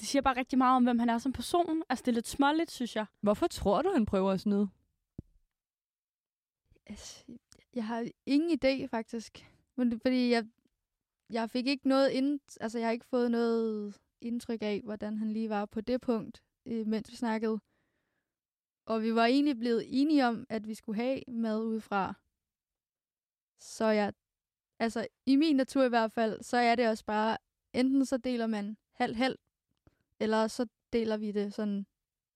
Speaker 1: det siger bare rigtig meget om, hvem han er som person. Altså, det er lidt småligt, synes jeg.
Speaker 2: Hvorfor tror du, han prøver at snyde?
Speaker 3: Altså, jeg har ingen idé, faktisk. Men fordi jeg, jeg fik ikke noget ind, altså jeg har ikke fået noget indtryk af, hvordan han lige var på det punkt, øh, mens vi snakkede. Og vi var egentlig blevet enige om, at vi skulle have mad udefra. Så jeg, altså i min natur i hvert fald, så er det også bare, enten så deler man halv-halv, eller så deler vi det sådan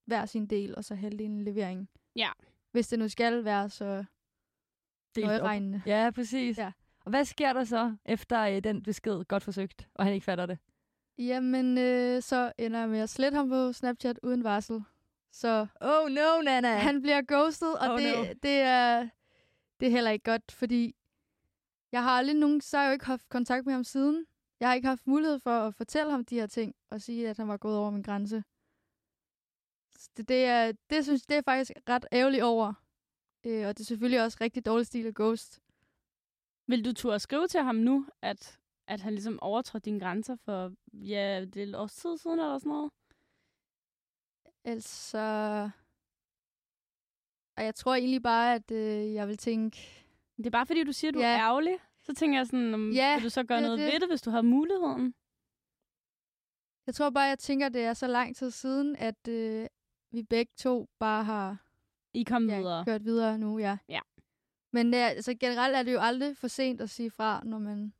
Speaker 3: hver sin del, og så halvdelen levering.
Speaker 1: Ja.
Speaker 3: Hvis det nu skal være så nøjeregnende.
Speaker 2: Ja, præcis.
Speaker 3: Ja.
Speaker 2: Og hvad sker der så efter øh, den besked, godt forsøgt, og han ikke fatter det?
Speaker 3: Jamen, øh, så ender jeg med at slette ham på Snapchat uden varsel. Så
Speaker 2: Oh no, Nana!
Speaker 3: han bliver ghostet, og
Speaker 2: Oh,
Speaker 3: det,
Speaker 2: no.
Speaker 3: det, er, det er heller ikke godt, fordi jeg har aldrig nogen, så har jeg jo ikke haft kontakt med ham siden. Jeg har ikke haft mulighed for at fortælle ham de her ting, og sige, at han var gået over min grænse. Så Det, det, er, det synes det er faktisk ret ærgerligt over. Øh, og det er selvfølgelig også rigtig dårlig stil af ghost.
Speaker 1: Vil du turde skrive til ham nu, at, at han ligesom overtrådte dine grænser for, ja, det er et års tid siden eller sådan noget?
Speaker 3: Altså... Og jeg tror egentlig bare, at øh, jeg vil tænke,
Speaker 1: Det er bare fordi, du siger, at du
Speaker 3: Ja.
Speaker 1: er ærgerlig. Så tænker jeg sådan, om,
Speaker 3: Ja,
Speaker 1: vil du så gøre
Speaker 3: det
Speaker 1: noget
Speaker 3: det.
Speaker 1: ved det, hvis du har muligheden?
Speaker 3: Jeg tror bare, jeg tænker, det er så lang tid siden, at øh, vi begge to bare har
Speaker 1: I kom
Speaker 3: ja,
Speaker 1: videre.
Speaker 3: kørt videre nu, ja.
Speaker 1: Ja.
Speaker 3: Men øh, altså, generelt er det jo aldrig for sent at sige fra, når man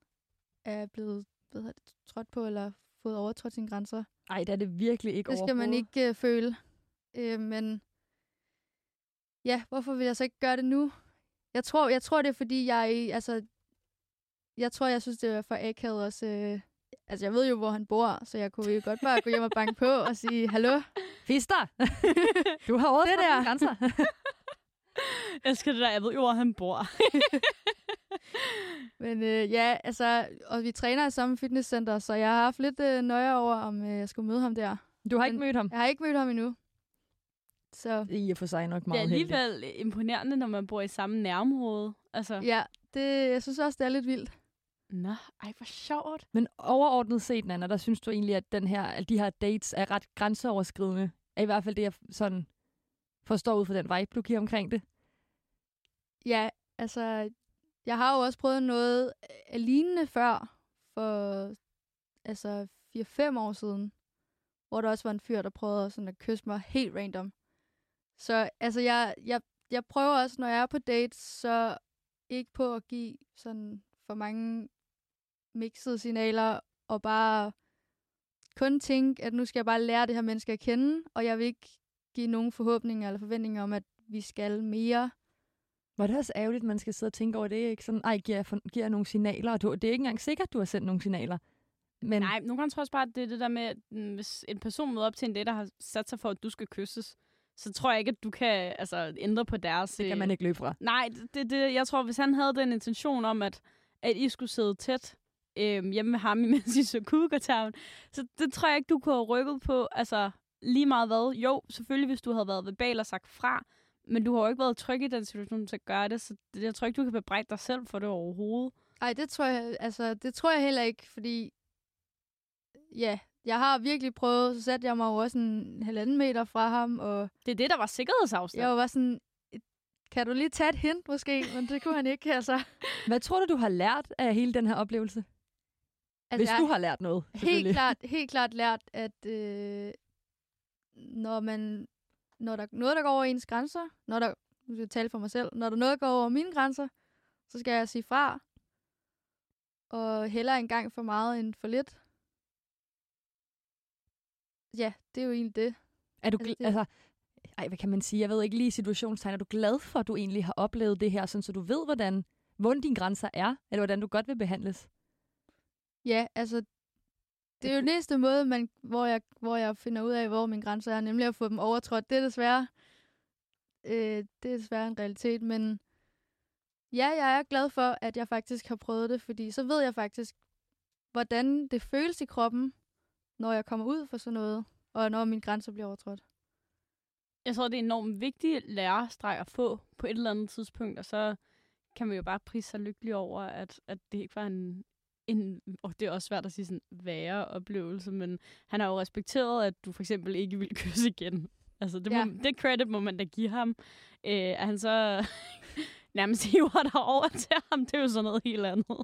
Speaker 3: er blevet hvad hedder det, trådt på eller fået overtrådt sine grænser.
Speaker 2: Ej, det er det virkelig ikke
Speaker 3: Det skal man ikke øh, føle. Øh, men ja, hvorfor vil jeg så ikke gøre det nu? Jeg tror, jeg tror det er, fordi jeg, altså, jeg tror, jeg synes, det er for akavet også. Øh, altså, jeg ved jo, hvor han bor, så jeg kunne jo godt bare gå hjem og banke på og sige, hallo?
Speaker 2: Fister! *laughs* du har overtrådt
Speaker 3: Det der.
Speaker 2: grænser. *laughs*
Speaker 1: Jeg elsker det der, jeg ved jo, hvor han bor. *laughs*
Speaker 3: Men øh, ja, altså, og vi træner i samme fitnesscenter, så jeg har haft lidt øh, nøje over, om øh, jeg skulle møde ham der.
Speaker 2: Du har ikke
Speaker 3: Men-
Speaker 2: mødt ham.
Speaker 3: Jeg har ikke mødt ham endnu. Så
Speaker 2: Det er i og for sig nok
Speaker 1: Det er
Speaker 2: meget
Speaker 1: alligevel imponerende, når man bor i samme nærområde. Altså,
Speaker 3: ja, det, jeg synes også, det er lidt vildt.
Speaker 1: Nå, ej, hvor sjovt.
Speaker 2: Men overordnet set, Nana, der synes du egentlig, at den her, at de her dates er ret grænseoverskridende. Er i hvert fald det, jeg sådan forstår ud fra den vibe, du giver omkring det.
Speaker 3: Ja, altså, jeg har jo også prøvet noget øh, lignende før, for altså 4-5 år siden, hvor der også var en fyr, der prøvede sådan at kysse mig helt random. Så altså, jeg, jeg, jeg prøver også, når jeg er på dates, så ikke på at give sådan for mange mixede signaler, og bare kun tænke, at nu skal jeg bare lære det her menneske at kende, og jeg vil ikke give nogen forhåbninger eller forventninger om, at vi skal mere.
Speaker 2: Var det også ærgerligt, at man skal sidde og tænke over det, ikke? Sådan, ej, giver jeg, for, giver jeg nogle signaler? Og du, det er ikke engang sikkert, at du har sendt nogle signaler. Men
Speaker 1: Nej, nogle gange tror jeg også bare, at det er det der med, at mm, hvis en person møder op til en date, der har sat sig for, at du skal kysses, så tror jeg ikke, at du kan altså, ændre på deres...
Speaker 2: det kan
Speaker 1: øh,
Speaker 2: man ikke løbe fra.
Speaker 1: Nej, det, det, jeg tror, hvis han havde den intention om, at, at I skulle sidde tæt øh, hjemme med ham, *laughs* imens I så kugertavlen, så det tror jeg ikke, du kunne have rykket på. Altså, lige meget hvad. Jo, selvfølgelig, hvis du havde været verbal og sagt fra, men du har jo ikke været tryg i den situation til at gøre det, så jeg tror ikke, du kan bebrejde dig selv for det overhovedet.
Speaker 3: Ej, det tror jeg, altså, det tror jeg heller ikke, fordi ja, jeg har virkelig prøvet, så satte jeg mig jo også en halvanden meter fra ham, og
Speaker 1: Det er det, der var sikkerhedsafstand.
Speaker 3: jeg var sådan, kan du lige tage et hint måske? Men det kunne han ikke, altså.
Speaker 2: Hvad tror du, du har lært af hele den her oplevelse?
Speaker 3: Altså
Speaker 2: Hvis du har lært noget,
Speaker 3: helt klart, helt klart lært, at øh, når man, når der er noget, der går over ens grænser, når der, nu skal jeg tale for mig selv, når der er noget, går over mine grænser, så skal jeg sige fra. Og hellere en gang for meget end for lidt. Ja, det er jo egentlig det.
Speaker 2: Er du
Speaker 3: Altså, det-
Speaker 2: altså, ej, hvad kan man sige? Jeg ved ikke lige situationstegn. Er du glad for, at du egentlig har oplevet det her, sådan, så du ved, hvordan, hvor dine grænser er, eller hvordan du godt vil behandles?
Speaker 3: Ja, altså, det er jo eneste måde, man, hvor, jeg, hvor jeg finder ud af, hvor mine grænser er, nemlig at få dem overtrådt. Det er desværre, øh, det er desværre en realitet, men ja, jeg er glad for, at jeg faktisk har prøvet det, fordi så ved jeg faktisk, hvordan det føles i kroppen, når jeg kommer ud for sådan noget, og når mine grænser bliver overtrådt.
Speaker 1: Jeg tror, det er enormt vigtigt lærestreg at få på et eller andet tidspunkt, og så kan man jo bare prise sig lykkelig over, at, at det ikke var en, en, og det er også svært at sige sådan, værre oplevelse, men han har jo respekteret, at du for eksempel ikke vil *laughs* kysse igen. Altså, det, må,
Speaker 3: Ja.
Speaker 1: det credit må man da give ham. Øh, at han så *laughs* nærmest hiver dig over til ham, det er jo sådan noget helt andet.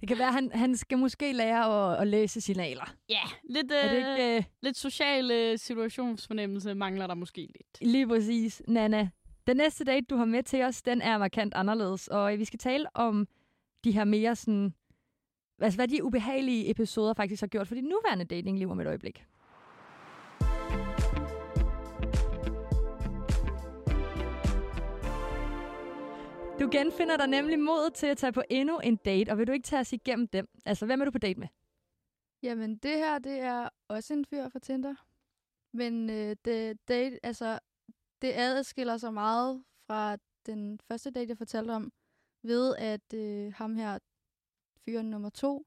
Speaker 2: Det kan være, at han, han skal måske lære at, at læse signaler.
Speaker 1: Ja, lidt,
Speaker 2: Er det
Speaker 1: øh,
Speaker 2: ikke øh,
Speaker 1: lidt social øh, situationsfornemmelse mangler der måske lidt.
Speaker 2: lige præcis, Nana? Den næste date, du har med til os, den er markant anderledes. Og vi skal tale om de her mere sådan... Altså, hvad de ubehagelige episoder faktisk har gjort for dit nuværende datingliv om et øjeblik. Du genfinder dig nemlig modet til at tage på endnu en date, og vil du ikke tage os igennem dem? Altså, hvem er du på date med?
Speaker 3: Jamen, det her, det er også en fyr fra Tinder. Men øh, det, date, altså, det adskiller sig meget fra den første date, jeg fortalte om, ved at øh, ham her, fyren nummer to,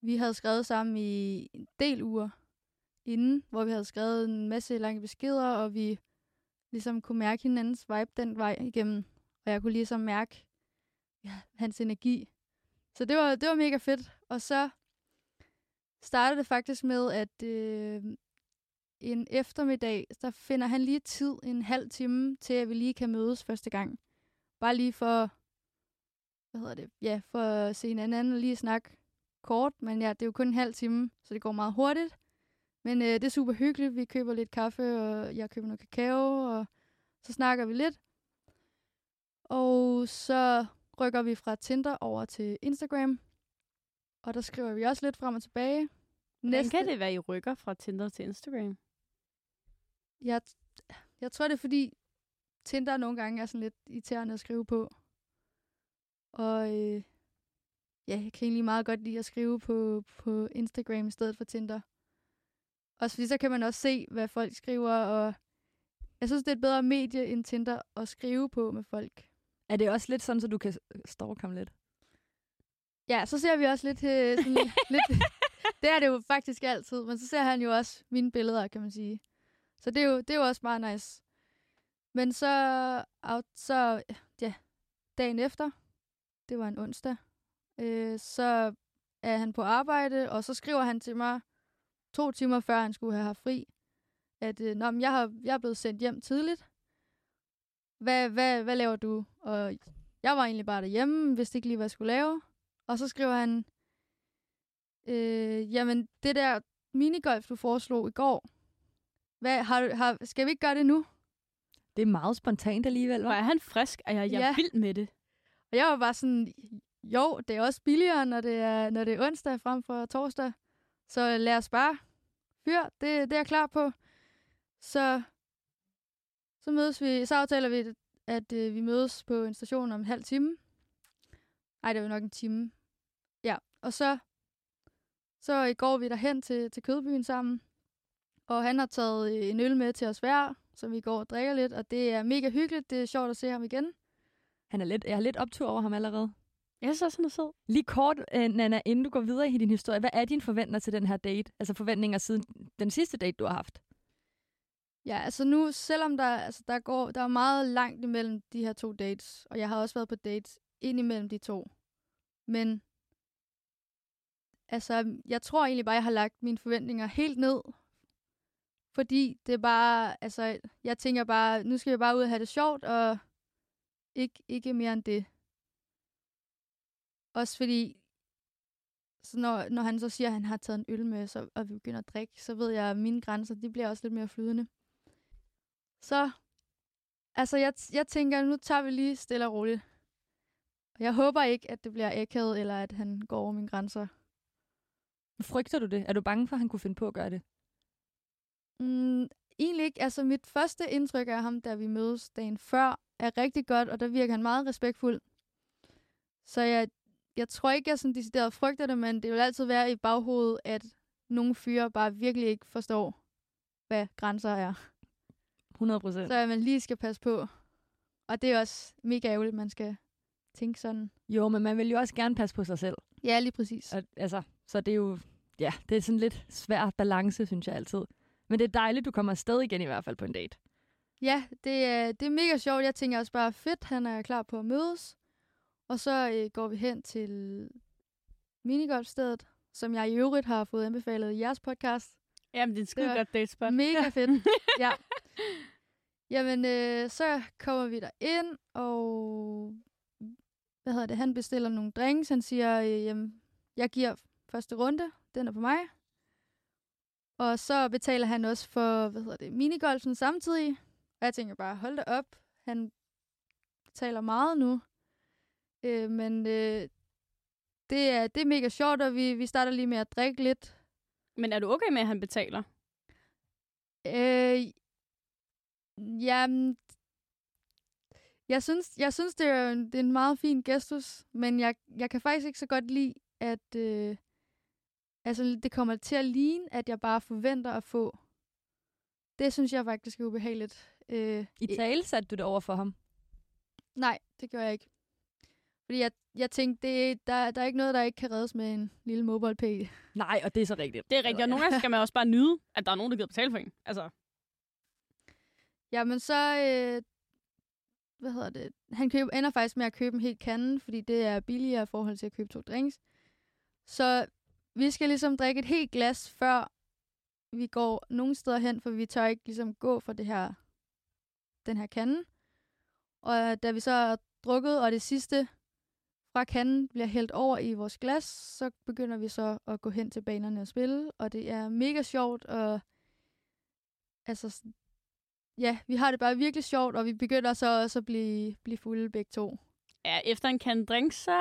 Speaker 3: vi havde skrevet sammen i en del uger inden, hvor vi havde skrevet en masse lange beskeder, og vi ligesom kunne mærke hinandens vibe den vej igennem. Og jeg kunne ligesom mærke ja, hans energi. Så det var, det var mega fedt. Og så startede det faktisk med, at øh, en eftermiddag, der finder han lige tid, en halv time, til at vi lige kan mødes første gang. Bare lige for, hvad hedder det, ja, for at se hinanden og lige snakke kort, men ja, det er jo kun en halv time, så det går meget hurtigt. Men øh, det er super hyggeligt, vi køber lidt kaffe, og jeg køber noget kakao, og så snakker vi lidt. Og så rykker vi fra Tinder over til Instagram, og der skriver vi også lidt frem og tilbage.
Speaker 1: Hvordan kan det være, I rykker fra Tinder til Instagram?
Speaker 3: Jeg, jeg tror, det er fordi Tinder nogle gange er sådan lidt irriterende at skrive på. Og øh, ja, jeg kan egentlig meget godt lide at skrive på, på Instagram i stedet for Tinder. Også fordi så kan man også se, hvad folk skriver, og jeg synes, det er et bedre medie end Tinder at skrive på med folk.
Speaker 2: Er det også lidt sådan, så du kan stalke ham lidt?
Speaker 3: Ja, så ser vi også lidt... Øh, sådan, *laughs* lidt det er det jo faktisk altid, men så ser han jo også mine billeder, kan man sige. Så det er jo, det er jo også meget nice. Men så, out, så ja, dagen efter, det var en onsdag, øh, så er han på arbejde, og så skriver han til mig to timer før han skulle have haft fri, at øh, Nå, men jeg, har, jeg er blevet sendt hjem tidligt. Hvad, hvad, hvad laver du? Og jeg var egentlig bare derhjemme, vidste ikke lige, hvad jeg skulle lave. Og så skriver han, øh, jamen det der minigolf, du foreslog i går, hvad, har, har, skal vi ikke gøre det nu?
Speaker 2: Det er meget spontant alligevel,
Speaker 1: Hvor
Speaker 2: hva'?
Speaker 1: er han frisk, og jeg, jeg er
Speaker 3: Ja.
Speaker 1: vild med det.
Speaker 3: Og jeg var bare sådan, jo, det er også billigere, når det er, når det er onsdag frem for torsdag. Så lad os bare fyr, det, det er jeg klar på. Så, så mødes vi, så aftaler vi, at øh, vi mødes på en station om en halv time. Nej, det var nok en time. Ja, og så, så går vi derhen til, til Kødbyen sammen. Og han har taget en øl med til os hver, så vi går og drikker lidt. Og det er mega hyggeligt. Det er sjovt at se ham igen.
Speaker 2: Han er lidt, jeg har lidt optur over ham allerede.
Speaker 1: Jeg synes også, han er sød.
Speaker 2: Lige kort, øh, Nana, inden du går videre i din historie, hvad er dine forventninger til den her date? Altså forventninger siden den sidste date, du har haft?
Speaker 3: Ja, altså nu, selvom der, altså der, går, der er meget langt imellem de her to dates, og jeg har også været på dates ind imellem de to. Men altså, jeg tror egentlig bare, jeg har lagt mine forventninger helt ned. Fordi det er bare, altså, jeg tænker bare, nu skal jeg bare ud og have det sjovt, og ikke, ikke mere end det. Også fordi, så når, når han så siger, at han har taget en øl med, så, og vi begynder at drikke, så ved jeg, at mine grænser, de bliver også lidt mere flydende. Så, altså jeg, jeg tænker, nu tager vi lige stille og roligt. Og jeg håber ikke, at det bliver akavet, eller at han går over mine grænser.
Speaker 2: Frygter du det? Er du bange for, at han kunne finde på at gøre det?
Speaker 3: Mm, egentlig ikke. Altså, mit første indtryk af ham, da vi mødes dagen før, er rigtig godt, og der virker han meget respektfuld. Så jeg, jeg tror ikke, jeg sådan decideret frygter det, men det vil altid være i baghovedet, at nogle fyre bare virkelig ikke forstår, hvad grænser er.
Speaker 2: 100 procent.
Speaker 3: Så man lige skal passe på. Og det er også mega ærgerligt, man skal tænke sådan.
Speaker 2: Jo, men man vil jo også gerne passe på sig selv.
Speaker 3: Ja, lige præcis.
Speaker 2: Og, altså, så det er jo, ja, det er sådan lidt svær balance, synes jeg altid. Men det er dejligt, du kommer afsted igen i hvert fald på en date.
Speaker 3: Ja, det er, det er mega sjovt. Jeg tænker også bare, fedt, han er klar på at mødes. Og så øh, går vi hen til minigolfstedet, som jeg i øvrigt har fået anbefalet i jeres podcast.
Speaker 1: Jamen, det er et skide godt datespot.
Speaker 3: Mega *laughs* fedt. ja. Jamen, øh, så kommer vi der ind og hvad hedder det, han bestiller nogle drinks. Han siger, øh, jamen, jeg giver første runde, den er på mig. Og så betaler han også for, hvad hedder det, minigolfen samtidig. Og jeg tænker bare, hold da op, han betaler meget nu. Øh, men øh, det, er, det er mega sjovt, og vi, vi starter lige med at drikke lidt.
Speaker 1: Men er du okay med, at han betaler?
Speaker 3: Øh, jamen, jeg synes, jeg synes det, er, en- det er en meget fin gestus, men jeg, jeg kan faktisk ikke så godt lide, at øh, altså, det kommer til at ligne, at jeg bare forventer at få. Det synes jeg faktisk er ubehageligt. Øh,
Speaker 2: I tale satte du det over for ham.
Speaker 3: Nej, det gør jeg ikke. Fordi jeg, jeg tænkte, det, der, der er ikke noget, der ikke kan reddes med en lille mobile pay.
Speaker 2: Nej, og det er så rigtigt.
Speaker 1: Det er rigtigt, og nogle gange skal man også bare nyde, at der er nogen, der gider betale for en. Altså,
Speaker 3: Jamen så, øh, hvad hedder det, han køber, ender faktisk med at købe en helt kande, fordi det er billigere i forhold til at købe to drinks. Så vi skal ligesom drikke et helt glas, før vi går nogen steder hen, for vi tør ikke ligesom gå for det her, den her kande. Og da vi så er drukket, og det sidste fra kanden bliver hældt over i vores glas, så begynder vi så at gå hen til banerne og spille, og det er mega sjovt, og altså, ja, vi har det bare virkelig sjovt, og vi begynder så også at blive, blive fulde begge to.
Speaker 1: ja, efter en kan drink, så...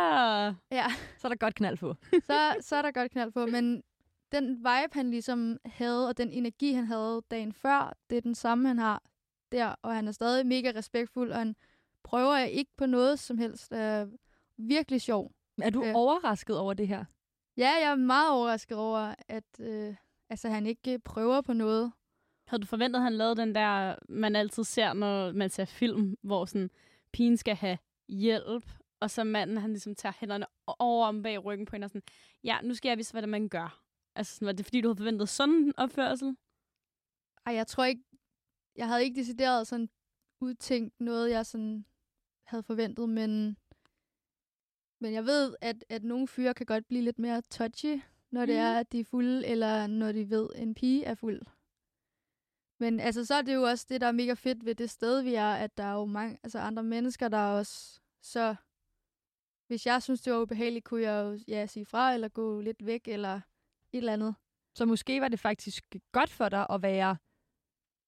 Speaker 3: Ja, *laughs*
Speaker 2: Så er der godt knald på.
Speaker 3: så, så er der godt knald på, men den vibe, han ligesom havde, og den energi, han havde dagen før, det er den samme, han har der, og han er stadig mega respektfuld, og han prøver ikke på noget som helst. Er virkelig sjov.
Speaker 2: Er du
Speaker 3: Ja.
Speaker 2: overrasket over det her?
Speaker 3: Ja, jeg er meget overrasket over, at øh, altså, han ikke øh, prøver på noget.
Speaker 1: Havde du forventet, at han lavede den der, man altid ser, når man ser film, hvor sådan, pigen skal have hjælp, og så manden, han ligesom tager hænderne over om bag ryggen på hende, og sådan, ja, nu skal jeg vise, hvad det man gør. Altså, sådan, var det fordi, du havde forventet sådan en opførsel?
Speaker 3: Ej, jeg tror ikke, jeg havde ikke decideret sådan udtænkt noget, jeg sådan havde forventet, men, men jeg ved, at, at nogle fyre kan godt blive lidt mere touchy, når det
Speaker 1: Mhm.
Speaker 3: er, at de er fulde, eller når de ved, at en pige er fuld. Men altså, så er det jo også det, der er mega fedt ved det sted, vi er, at der er jo mange altså andre mennesker, der er også så... Hvis jeg synes, det var ubehageligt, kunne jeg jo ja, sige fra, eller gå lidt væk, eller et eller andet.
Speaker 2: Så måske var det faktisk godt for dig at være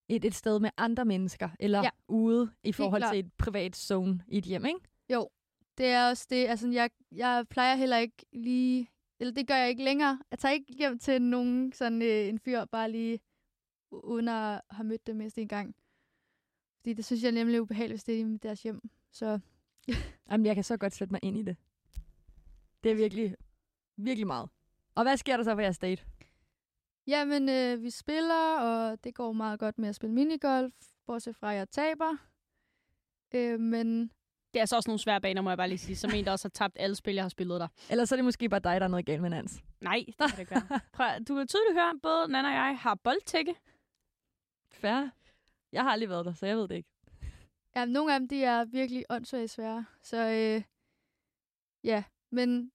Speaker 2: et, et sted med andre mennesker, eller
Speaker 3: Ja.
Speaker 2: ude i forhold til et privat zone i et hjem, ikke?
Speaker 3: Jo, det er også det. Altså, jeg, jeg plejer heller ikke lige... Eller det gør jeg ikke længere. Jeg tager ikke hjem til nogen sådan øh, en fyr, bare lige uden at have mødt dem mindst en gang. Fordi det synes jeg nemlig er ubehageligt, hvis det er i deres hjem. Så *laughs*
Speaker 2: Jamen, jeg kan så godt sætte mig ind i det. Det er virkelig, virkelig meget. Og hvad sker der så på jeres date?
Speaker 3: jamen, øh, vi spiller, og det går meget godt med at spille minigolf, bortset fra, at jeg taber. Øh, men
Speaker 1: Det er altså også nogle svære baner, må jeg bare lige sige. Som en, der også har tabt alle spil, jeg har spillet der.
Speaker 2: Eller så er det måske bare dig, der er noget galt med Nans.
Speaker 1: Nej, det kan det ikke være. *laughs* Prøv, du kan tydeligt høre, at både Nana og jeg har boldtække.
Speaker 2: Færre. Jeg har aldrig været der, så jeg ved det ikke.
Speaker 3: ja, nogle af dem, de er virkelig åndssvagt svære. Så øh, ja, men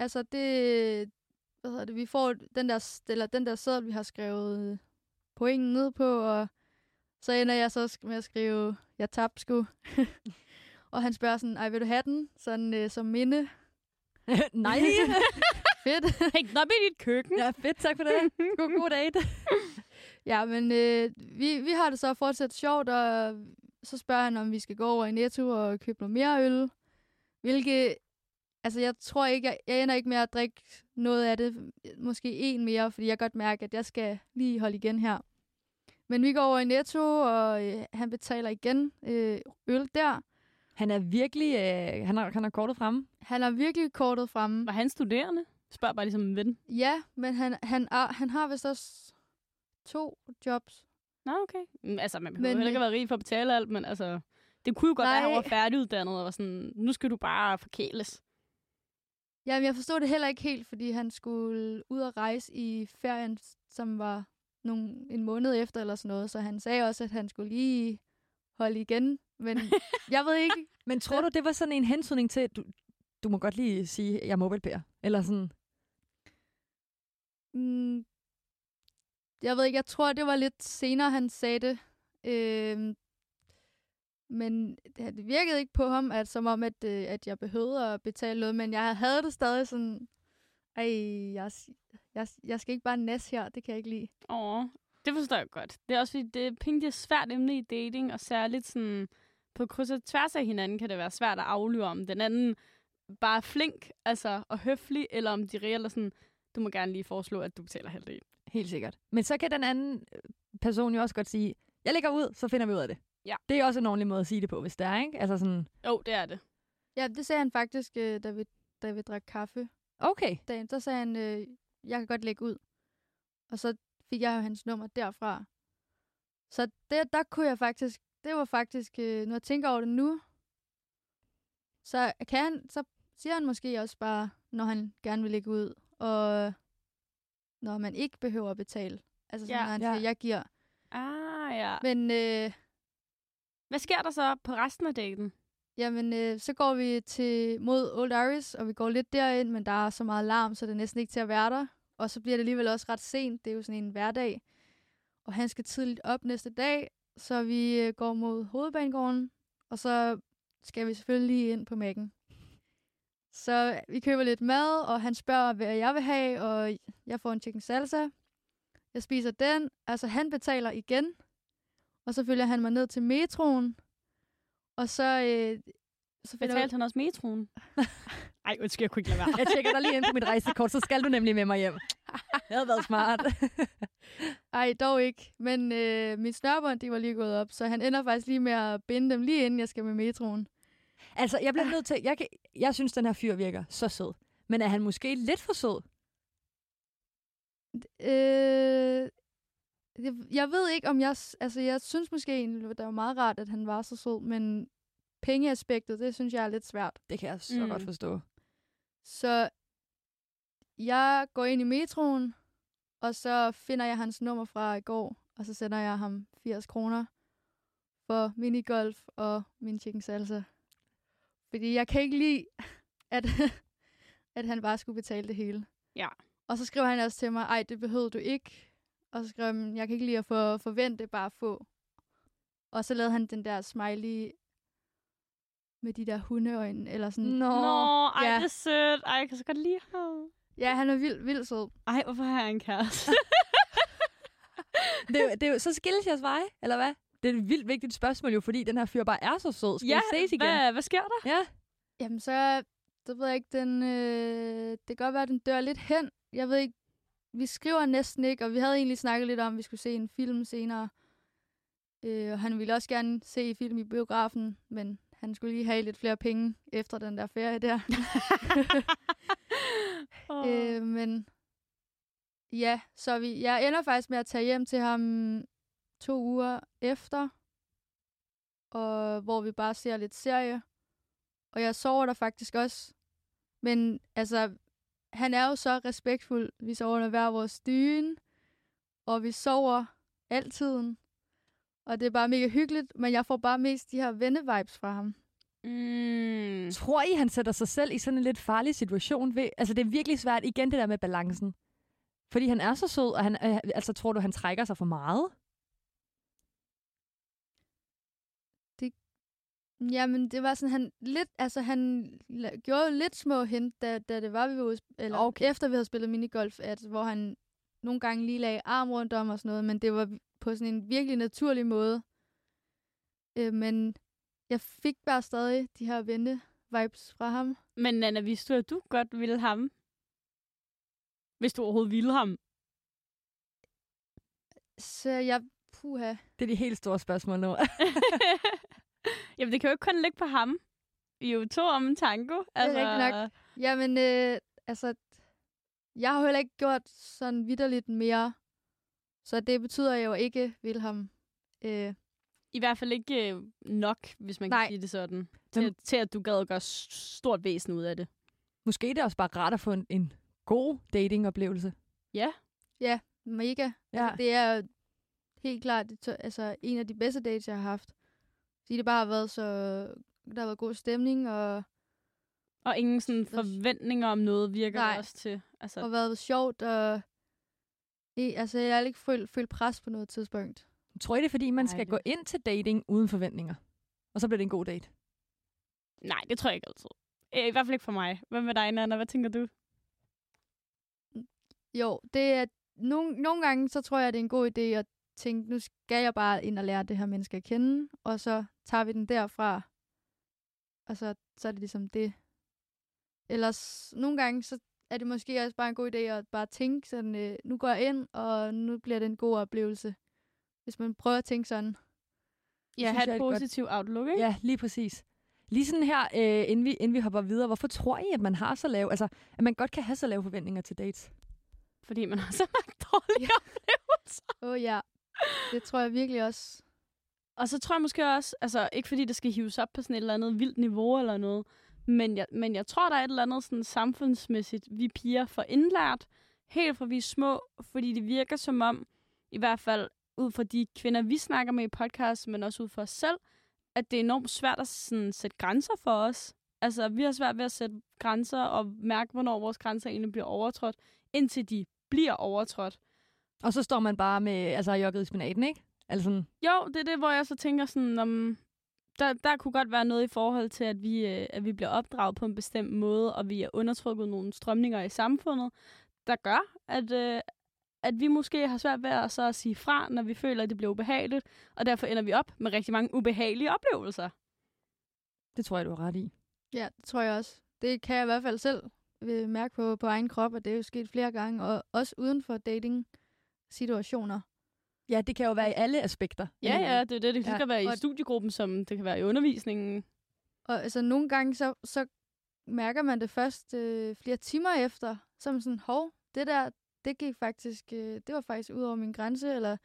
Speaker 3: altså det, hvad hedder det, vi får den der, eller den der seddel, vi har skrevet pointen ned på, og så ender jeg så med at skrive, jeg tabte sgu. *laughs* og han spørger sådan, ej, vil du have den? Sådan øh, som minde. *laughs*
Speaker 2: Nej. *laughs*
Speaker 3: Fedt.
Speaker 1: Hæng den op i dit køkken.
Speaker 2: ja, fedt, tak for det. God, god date.
Speaker 3: ja, men øh, vi, vi har det så fortsat sjovt, og så spørger han, om vi skal gå over i Netto og købe noget mere øl. Hvilket, altså jeg tror ikke, jeg, jeg ender ikke med at drikke noget af det. Måske en mere, fordi jeg godt mærker, at jeg skal lige holde igen her. Men vi går over i Netto, og øh, han betaler igen øh, øl der.
Speaker 2: Han er virkelig... Øh, han, har, han har kortet fremme.
Speaker 3: Han er virkelig kortet fremme.
Speaker 1: Var han studerende? Spørg bare ligesom en ven.
Speaker 3: Ja, men han, han, er, han har vist også to jobs.
Speaker 1: Nå, okay. Mm, Altså, man behøver
Speaker 3: Men,
Speaker 1: heller ikke
Speaker 3: øh,
Speaker 1: at være rig for at betale alt, men altså... Det kunne jo godt være, at han
Speaker 3: Nej.
Speaker 1: var færdiguddannet og var sådan, nu skal du bare forkæles.
Speaker 3: Jamen, jeg forstod det heller ikke helt, fordi han skulle ud og rejse i ferien, som var nogle, en måned efter eller sådan noget. Så han sagde også, at han skulle lige holde igen. Men *laughs* jeg ved ikke.
Speaker 2: Men tror du, det var sådan en hensynning til, at du, du må godt lige sige, at jeg er mobile Eller sådan...
Speaker 3: Mm, jeg ved ikke, jeg tror, det var lidt senere, han sagde det. Øhm, men det det virkede ikke på ham, at som om, at, øh, at jeg behøvede at betale noget. Men jeg havde det stadig sådan, ej, jeg, jeg, jeg skal ikke bare næs her, det kan jeg ikke lide.
Speaker 1: Åh, det forstår jeg godt. Det er også fordi, det, penge det er svært emne i dating, og særligt sådan, på kryds og tværs af hinanden kan det være svært at aflyre, om den anden bare er flink altså, og høflig, eller om de reelt er sådan, du må gerne lige foreslå, at du betaler halvdelen.
Speaker 2: Helt sikkert. Men så kan den anden øh, person jo også godt sige, jeg lægger ud, så finder vi ud af det.
Speaker 1: Ja.
Speaker 2: Det er også en ordentlig måde at sige det på, hvis det er, ikke? Altså sådan,
Speaker 1: Jo, det er det.
Speaker 3: Ja, det sagde han faktisk, øh, da vi, da vi drak kaffe.
Speaker 2: okay,
Speaker 3: Dagen, der sagde han, øh, jeg kan godt lægge ud. Og så fik jeg jo hans nummer derfra. Så der, der kunne jeg faktisk, det var faktisk, øh, når jeg tænker over det nu, så kan han, så siger han måske også bare, når han gerne vil lægge ud, og når man ikke behøver at betale. Altså sådan,
Speaker 1: Ja,
Speaker 3: når han
Speaker 2: ja.
Speaker 3: siger, jeg giver.
Speaker 1: Ah, ja.
Speaker 3: Men øh,
Speaker 1: hvad sker der så på resten af dagen?
Speaker 3: Jamen, øh, så går vi til mod Old Iris, og vi går lidt derind, men der er så meget larm, så det er næsten ikke til at være der. Og så bliver det alligevel også ret sent. Det er jo sådan en hverdag. Og han skal tidligt op næste dag, så vi øh, går mod hovedbanegården, og så skal vi selvfølgelig lige ind på mækken. Så vi køber lidt mad, og han spørger, hvad jeg vil have, og jeg får en chicken salsa. Jeg spiser den. Altså, han betaler igen. Og så følger han mig ned til metroen. Og så, øh, så
Speaker 1: Betalte han også metroen? *laughs* Ej, undskyld, jeg kunne ikke lade være.
Speaker 2: jeg tjekker dig lige ind på mit rejsekort, så skal du nemlig med mig hjem. *laughs* Det havde været smart. *laughs*
Speaker 3: Ej, dog ikke. Men øh, min snørbånd, de var lige gået op, så han ender faktisk lige med at binde dem lige inden jeg skal med metroen.
Speaker 2: altså, jeg bliver nødt til... Jeg, kan, jeg synes, den her fyr virker så sød. Men er han måske lidt for sød?
Speaker 3: Øh, jeg, jeg ved ikke, om jeg... Altså, jeg synes måske egentlig, det var meget rart, at han var så sød, men pengeaspektet, det synes jeg er lidt svært.
Speaker 2: Det kan jeg så mm.
Speaker 1: Mm.
Speaker 2: godt forstå.
Speaker 3: Så jeg går ind i metroen, og så finder jeg hans nummer fra i går, og så sender jeg ham 80 kroner for minigolf og min chicken salsa. Fordi jeg kan ikke lide, at, *laughs* at han bare skulle betale det hele.
Speaker 1: Ja.
Speaker 3: Og så skriver han også til mig, ej, det behøvede du ikke. Og så skrev han, jeg kan ikke lide at få forvente, bare få. Og så lavede han den der smiley med de der hundeøjne, eller sådan.
Speaker 2: Nå.
Speaker 1: Nå, ej,
Speaker 3: Ja.
Speaker 1: det er sødt. Ej, jeg kan så godt lide ham.
Speaker 3: Ja, han er vildt, vildt sød.
Speaker 1: Ej, hvorfor har jeg en kæreste? *laughs*
Speaker 2: Det, det så skilles jeres veje, eller hvad? Det er et vildt vigtigt spørgsmål jo, fordi den her fyr bare er så sød. Skal
Speaker 1: ja,
Speaker 2: I ses igen?
Speaker 1: Hvad, hvad sker der?
Speaker 2: Ja.
Speaker 3: Jamen så, det ved jeg ikke, den, øh, det kan godt være, at den dør lidt hen. Jeg ved ikke, vi skriver næsten ikke, og vi havde egentlig snakket lidt om, at vi skulle se en film senere. Øh, og han ville også gerne se film i biografen, men han skulle lige have lidt flere penge efter den der ferie der. *laughs*
Speaker 1: oh.
Speaker 3: øh, men ja, så vi, jeg ender faktisk med at tage hjem til ham to uger efter, og hvor vi bare ser lidt serie. Og jeg sover der faktisk også. Men altså, han er jo så respektfuld. Vi sover under hver vores dyne, og vi sover altid. Og det er bare mega hyggeligt, men jeg får bare mest de her venne-vibes fra ham.
Speaker 1: Mm.
Speaker 2: Tror I, han sætter sig selv i sådan en lidt farlig situation? Ved, altså, det er virkelig svært igen, det der med balancen. Fordi han er så sød, og han, øh, altså, tror du, han trækker sig for meget?
Speaker 3: Jamen, det var sådan, han lidt, altså han gjorde jo lidt små hint, da, da det var, vi var eller
Speaker 2: Okay.
Speaker 3: efter vi havde spillet minigolf, at, hvor han nogle gange lige lagde arm rundt om og sådan noget, men det var på sådan en virkelig naturlig måde. Øh, men jeg fik bare stadig de her vente-vibes fra ham.
Speaker 1: Men Nana, vidste du, at du godt ville ham? Hvis du overhovedet ville ham.
Speaker 3: Så jeg, puha.
Speaker 2: Det er de helt store spørgsmål nu. *laughs* *laughs*
Speaker 1: Jamen, det kan jo ikke kun ligge på ham. Er jo to om en tango. Altså,
Speaker 3: rigtigt nok. Jamen, øh, altså, jeg har jo heller ikke gjort sådan vidderligt mere. Så det betyder jo ikke vil ham. Øh,
Speaker 1: I hvert fald ikke øh, nok, hvis man kan
Speaker 3: Nej.
Speaker 1: sige det sådan. Til,
Speaker 2: Men-
Speaker 1: at- til at du gad at gøre stort væsen ud af det.
Speaker 2: Måske er det også bare rart at få en, en god datingoplevelse.
Speaker 1: Ja.
Speaker 3: mega.
Speaker 2: Ja.
Speaker 3: Altså, det er helt klart det, altså, en af de bedste dates, jeg har haft. Fordi det bare har været så... Der har været god stemning, og,
Speaker 1: Og ingen sådan
Speaker 3: Så-
Speaker 1: forventninger om noget virker
Speaker 3: Nej.
Speaker 1: det også til. Altså,
Speaker 3: og været sjovt, og... I, altså, jeg har ikke følt, følt pres på noget tidspunkt.
Speaker 2: Tror I det er, fordi man skal
Speaker 1: Dejligt.
Speaker 2: gå ind til dating uden forventninger? Og så bliver det en god date?
Speaker 1: nej, det tror jeg ikke altid. Øh, I hvert fald ikke for mig. Hvad med dig, Nana? Hvad tænker du?
Speaker 3: Jo, det er... Nogle, nogle gange, så tror jeg, det er en god idé at tænke, nu skal jeg bare ind og lære det her menneske at kende, og så tager vi den derfra, og så, så er det ligesom det. Ellers, nogle gange, så er det måske også bare en god idé at bare tænke sådan, øh, nu går jeg ind, og nu bliver det en god oplevelse. Hvis man prøver at tænke sådan.
Speaker 1: Ja, have et positivt outlook, ikke?
Speaker 2: Ja, lige præcis. Lige sådan her, øh, inden, vi, inden vi hopper videre, hvorfor tror I, at man har så lave, altså, at man godt kan have så lave forventninger til dates?
Speaker 1: Fordi man har så mange dårlige
Speaker 3: Ja.
Speaker 1: oplevelser.
Speaker 3: Åh oh, ja, det tror jeg virkelig også.
Speaker 1: Og så tror jeg måske også, altså ikke fordi det skal hives op på sådan et eller andet vildt niveau eller noget, men jeg, men jeg tror, der er et eller andet sådan samfundsmæssigt, vi piger får indlært, helt fra vi er små, fordi det virker som om, i hvert fald ud fra de kvinder, vi snakker med i podcast, men også ud fra os selv, at det er enormt svært at sådan, sætte grænser for os. Altså, vi har svært ved at sætte grænser og mærke, hvornår vores grænser egentlig bliver overtrådt, indtil de bliver overtrådt.
Speaker 2: Og så står man bare med, altså, jogget i spinaten, ikke? Altså sådan,
Speaker 1: Jo, det er det, hvor jeg så tænker sådan, om der, der kunne godt være noget i forhold til, at vi, øh, at vi bliver opdraget på en bestemt måde, og vi er undertrykket nogle strømninger i samfundet, der gør, at, øh, at vi måske har svært ved at, så at sige fra, når vi føler, at det bliver ubehageligt, og derfor ender vi op med rigtig mange ubehagelige oplevelser.
Speaker 2: det tror jeg, du har ret i.
Speaker 3: Ja, det tror jeg også. Det kan jeg i hvert fald selv øh, mærke på, på egen krop, og det er jo sket flere gange, og også uden for dating-situationer.
Speaker 2: Ja, det kan jo være i alle aspekter.
Speaker 1: Ja, ja, det er det. Det kan
Speaker 2: Ja,
Speaker 1: ja, være i
Speaker 3: og-
Speaker 1: studiegruppen, som det kan være i undervisningen.
Speaker 3: Og altså, nogle gange, så, så mærker man det først øh, flere timer efter, som sådan, hov, det der, det gik faktisk, øh, det var faktisk ud over min grænse, eller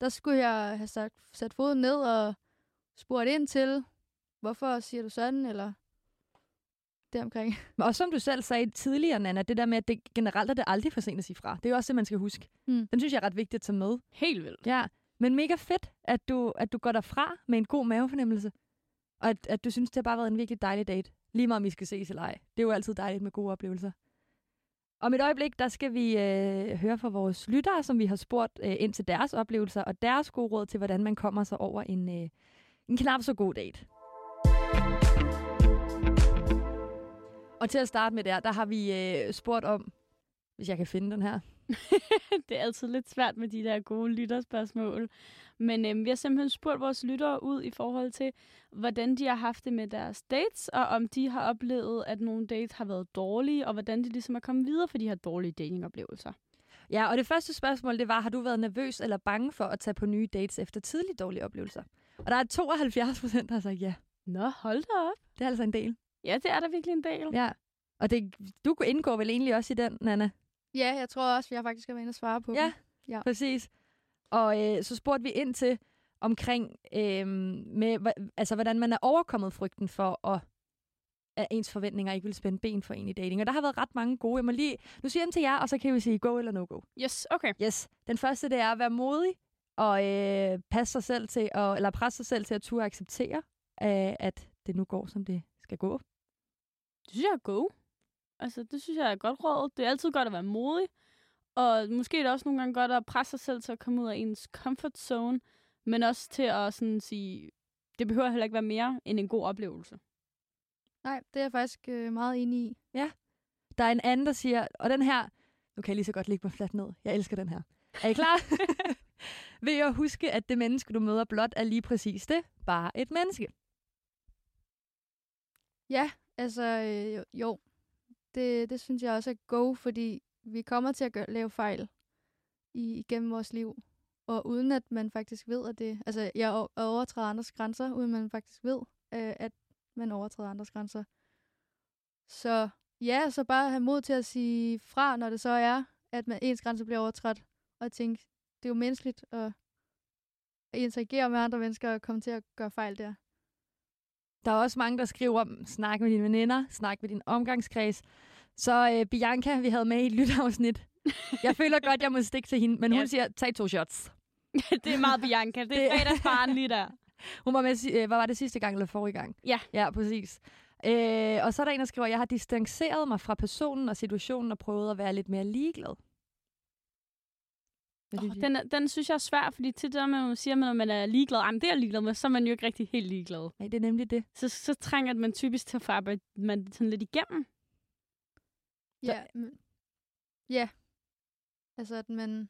Speaker 3: der skulle jeg have sat, sat foden ned og spurgt ind til, hvorfor siger du sådan, eller deromkring. *laughs*
Speaker 2: Også som du selv sagde tidligere, Nana, det der med, at det generelt er det aldrig for sent at sige fra. Det er jo også det, man skal huske.
Speaker 3: Mm.
Speaker 2: Den synes jeg er ret vigtigt at tage med.
Speaker 1: Helt vildt.
Speaker 2: Ja, men mega fedt, at du, at du går derfra med en god mavefornemmelse. Og at, at du synes, det har bare været en virkelig dejlig date. Lige meget om vi skal ses eller ej. Det er jo altid dejligt med gode oplevelser. Om et øjeblik, der skal vi øh, høre fra vores lyttere, som vi har spurgt øh, ind til deres oplevelser og deres gode råd til, hvordan man kommer sig over en, øh, en knap så god date. Og til at starte med der, der har vi øh, spurgt om, hvis jeg kan finde den her. *laughs*
Speaker 1: det er altid lidt svært med de der gode lytterspørgsmål. Men øhm, vi har simpelthen spurgt vores lyttere ud i forhold til, hvordan de har haft det med deres dates, og om de har oplevet, at nogle dates har været dårlige, og hvordan de ligesom er kommet videre for de her dårlige datingoplevelser.
Speaker 2: Ja, og det første spørgsmål, det var, har du været nervøs eller bange for at tage på nye dates efter tidlige dårlige oplevelser? Og der er 72 procent, der har sagt ja.
Speaker 1: Nå, hold da op.
Speaker 2: Det er altså en del.
Speaker 1: Ja, det er der virkelig en del.
Speaker 2: Ja. Og det, du indgår vel egentlig også i den, Nana?
Speaker 3: Ja, jeg tror også, jeg faktisk har været inde og svare på
Speaker 2: Ja,
Speaker 3: dem. Ja.
Speaker 2: præcis. Og øh, så spurgte vi ind til omkring, øh, med, altså, hvordan man er overkommet frygten for, at, at ens forventninger ikke vil spænde ben for en i dating. Og der har været ret mange gode. Jeg må lige, nu siger jeg dem til jer, og så kan vi sige go eller no go.
Speaker 1: Yes, okay.
Speaker 2: Yes. Den første, det er at være modig og øh, passe sig selv til, at, eller presse sig selv til at turde acceptere, øh, at det nu går, som det skal gå.
Speaker 1: Det synes jeg er go. Altså, det synes jeg er godt råd. Det er altid godt at være modig. Og måske er det også nogle gange godt at presse sig selv til at komme ud af ens comfort zone. Men også til at sådan sige, det behøver heller ikke være mere end en god oplevelse.
Speaker 3: Nej, det er jeg faktisk øh, meget enig i.
Speaker 2: Der er en anden, der siger, og den her, nu kan jeg lige så godt ligge mig fladt ned. Jeg elsker den her. Er I klar? *laughs* Ved at huske, at det menneske, du møder blot, er lige præcis det. Bare et menneske.
Speaker 3: Ja, altså øh, jo- Det, det synes jeg også er go, fordi vi kommer til at gøre, lave fejl i, igennem vores liv. Og uden at man faktisk ved, at det... Altså, jeg overtræder andres grænser, uden man faktisk ved, øh, at man overtræder andres grænser. Så ja, så bare have mod til at sige fra, når det så er, at man, ens grænse bliver overtrådt. Og tænke, det er jo menneskeligt at, at interagere med andre mennesker og komme til at gøre fejl der.
Speaker 2: Der er også mange, der skriver, snak med dine veninder, snak med din omgangskreds. Så øh, Bianca, vi havde med i et lytafsnit. Jeg føler godt, jeg må stikke til hende, men
Speaker 1: Ja.
Speaker 2: hun siger, tag to shots. *laughs*
Speaker 1: det er meget Bianca. Det er *laughs* fredagsbaren lige der. *laughs*
Speaker 2: Hun var med, øh, hvad var det sidste gang eller forrige gang?
Speaker 1: Ja.
Speaker 2: Ja, præcis. Øh, og så er der en, der skriver, jeg har distanceret mig fra personen og situationen og prøvet at være lidt mere ligeglad.
Speaker 1: Oh, den, er- den synes jeg er svær, fordi til det, man siger, når man er ligeglad, jamen det er jeg ligeglad med, så er man jo ikke rigtig helt ligeglad.
Speaker 2: Nej, det er nemlig det.
Speaker 1: Så, så trænger man typisk til at få arbejde man sådan lidt igennem.
Speaker 3: Ja, men, ja. Altså, at man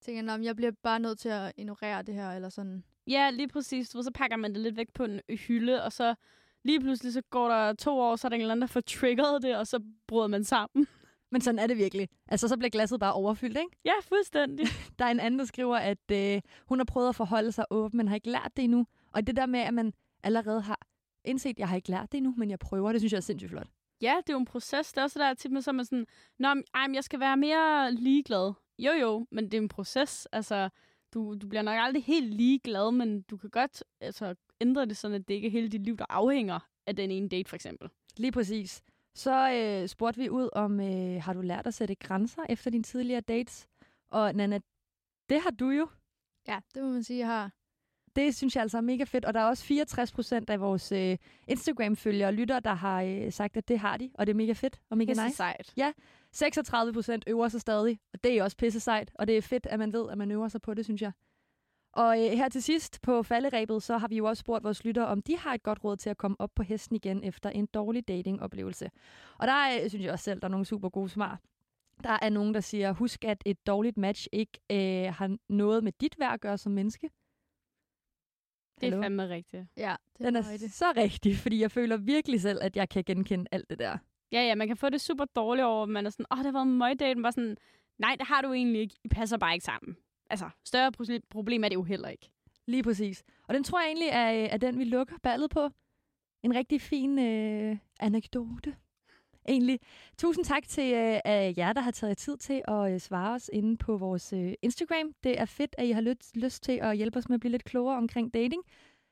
Speaker 3: tænker, at jeg bliver bare nødt til at ignorere det her, eller sådan.
Speaker 1: Ja, lige præcis. Så pakker man det lidt væk på en hylde, og så lige pludselig så går der to år, så er der en eller anden, der får triggeret det, og så bryder man sammen.
Speaker 2: Men sådan er det virkelig. Altså, så bliver glasset bare overfyldt, ikke?
Speaker 1: Ja, fuldstændig. *laughs*
Speaker 2: Der er en anden, der skriver, at øh, hun har prøvet at forholde sig åben, men har ikke lært det endnu. Og det der med, at man allerede har indset, at jeg har ikke lært det endnu, men jeg prøver, det synes jeg er sindssygt flot.
Speaker 1: Ja, det er jo en proces. Det er også der tit med, så man sådan, Nå, ej, men jeg skal være mere ligeglad. Jo, jo, men det er en proces. Altså, du, du bliver nok aldrig helt ligeglad, men du kan godt altså, ændre det sådan, at det ikke er hele dit liv, der afhænger af den ene date, for eksempel.
Speaker 2: Lige præcis. Så øh, spurgte vi ud om, øh, har du lært at sætte grænser efter dine tidligere dates? Og Nana, det har du jo.
Speaker 3: Ja, det må man sige, jeg har.
Speaker 2: Det synes jeg altså er mega fedt. Og der er også 64 procent af vores øh, Instagram-følgere og lyttere, der har øh, sagt, at det har de. Og det er mega fedt og mega
Speaker 1: så
Speaker 2: nice.
Speaker 1: sejt.
Speaker 2: 36 procent øver sig stadig, og det er også pisse sejt. Og det er fedt, at man ved, at man øver sig på det, synes jeg. Og øh, her til sidst på falderæbet, så har vi jo også spurgt vores lyttere, om de har et godt råd til at komme op på hesten igen efter en dårlig datingoplevelse. Og der er, øh, synes jeg også selv, der er nogle super gode svar. Der er nogen, der siger, husk, at et dårligt match ikke øh, har noget med dit værd at gøre som menneske.
Speaker 1: Det er
Speaker 2: Hallo?
Speaker 1: fandme rigtigt.
Speaker 3: Ja, det
Speaker 2: Den er
Speaker 3: rigtigt.
Speaker 2: så rigtig, fordi jeg føler virkelig selv, at jeg kan genkende alt det der.
Speaker 1: Ja, ja, man kan få det super dårligt over, at man er sådan, åh, oh, det har været en møgdate. Men bare sådan, nej, det har du egentlig ikke. I passer bare ikke sammen. Altså, større pro- problem er det jo heller ikke.
Speaker 2: Lige præcis. Og den tror jeg egentlig er, er den, vi lukker ballet på. En rigtig fin øh, anekdote. Egentlig. Tusind tak til øh, jer, der har taget tid til at øh, svare os inde på vores øh, Instagram. Det er fedt, at I har lyst, lyst til at hjælpe os med at blive lidt klogere omkring dating.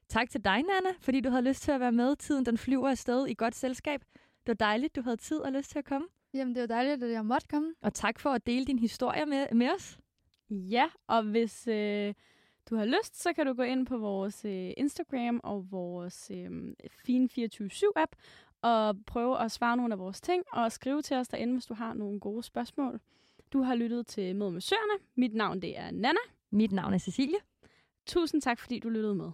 Speaker 2: Tak til dig, Nana, fordi du havde lyst til at være med. Tiden den flyver afsted i godt selskab. Det var dejligt, du havde tid og lyst til at komme.
Speaker 3: Jamen, det var dejligt, at jeg måtte komme.
Speaker 2: Og tak for at dele din historie med, med os.
Speaker 1: Ja, og hvis øh, du har lyst, så kan du gå ind på vores øh, Instagram og vores øh, fine 24-7-app og prøve at svare nogle af vores ting og skrive til os derinde, hvis du har nogle gode spørgsmål. Du har lyttet til Møde med Søerne. Mit navn det er Nana.
Speaker 2: Mit navn er Cecilie.
Speaker 1: Tusind tak, fordi du lyttede med.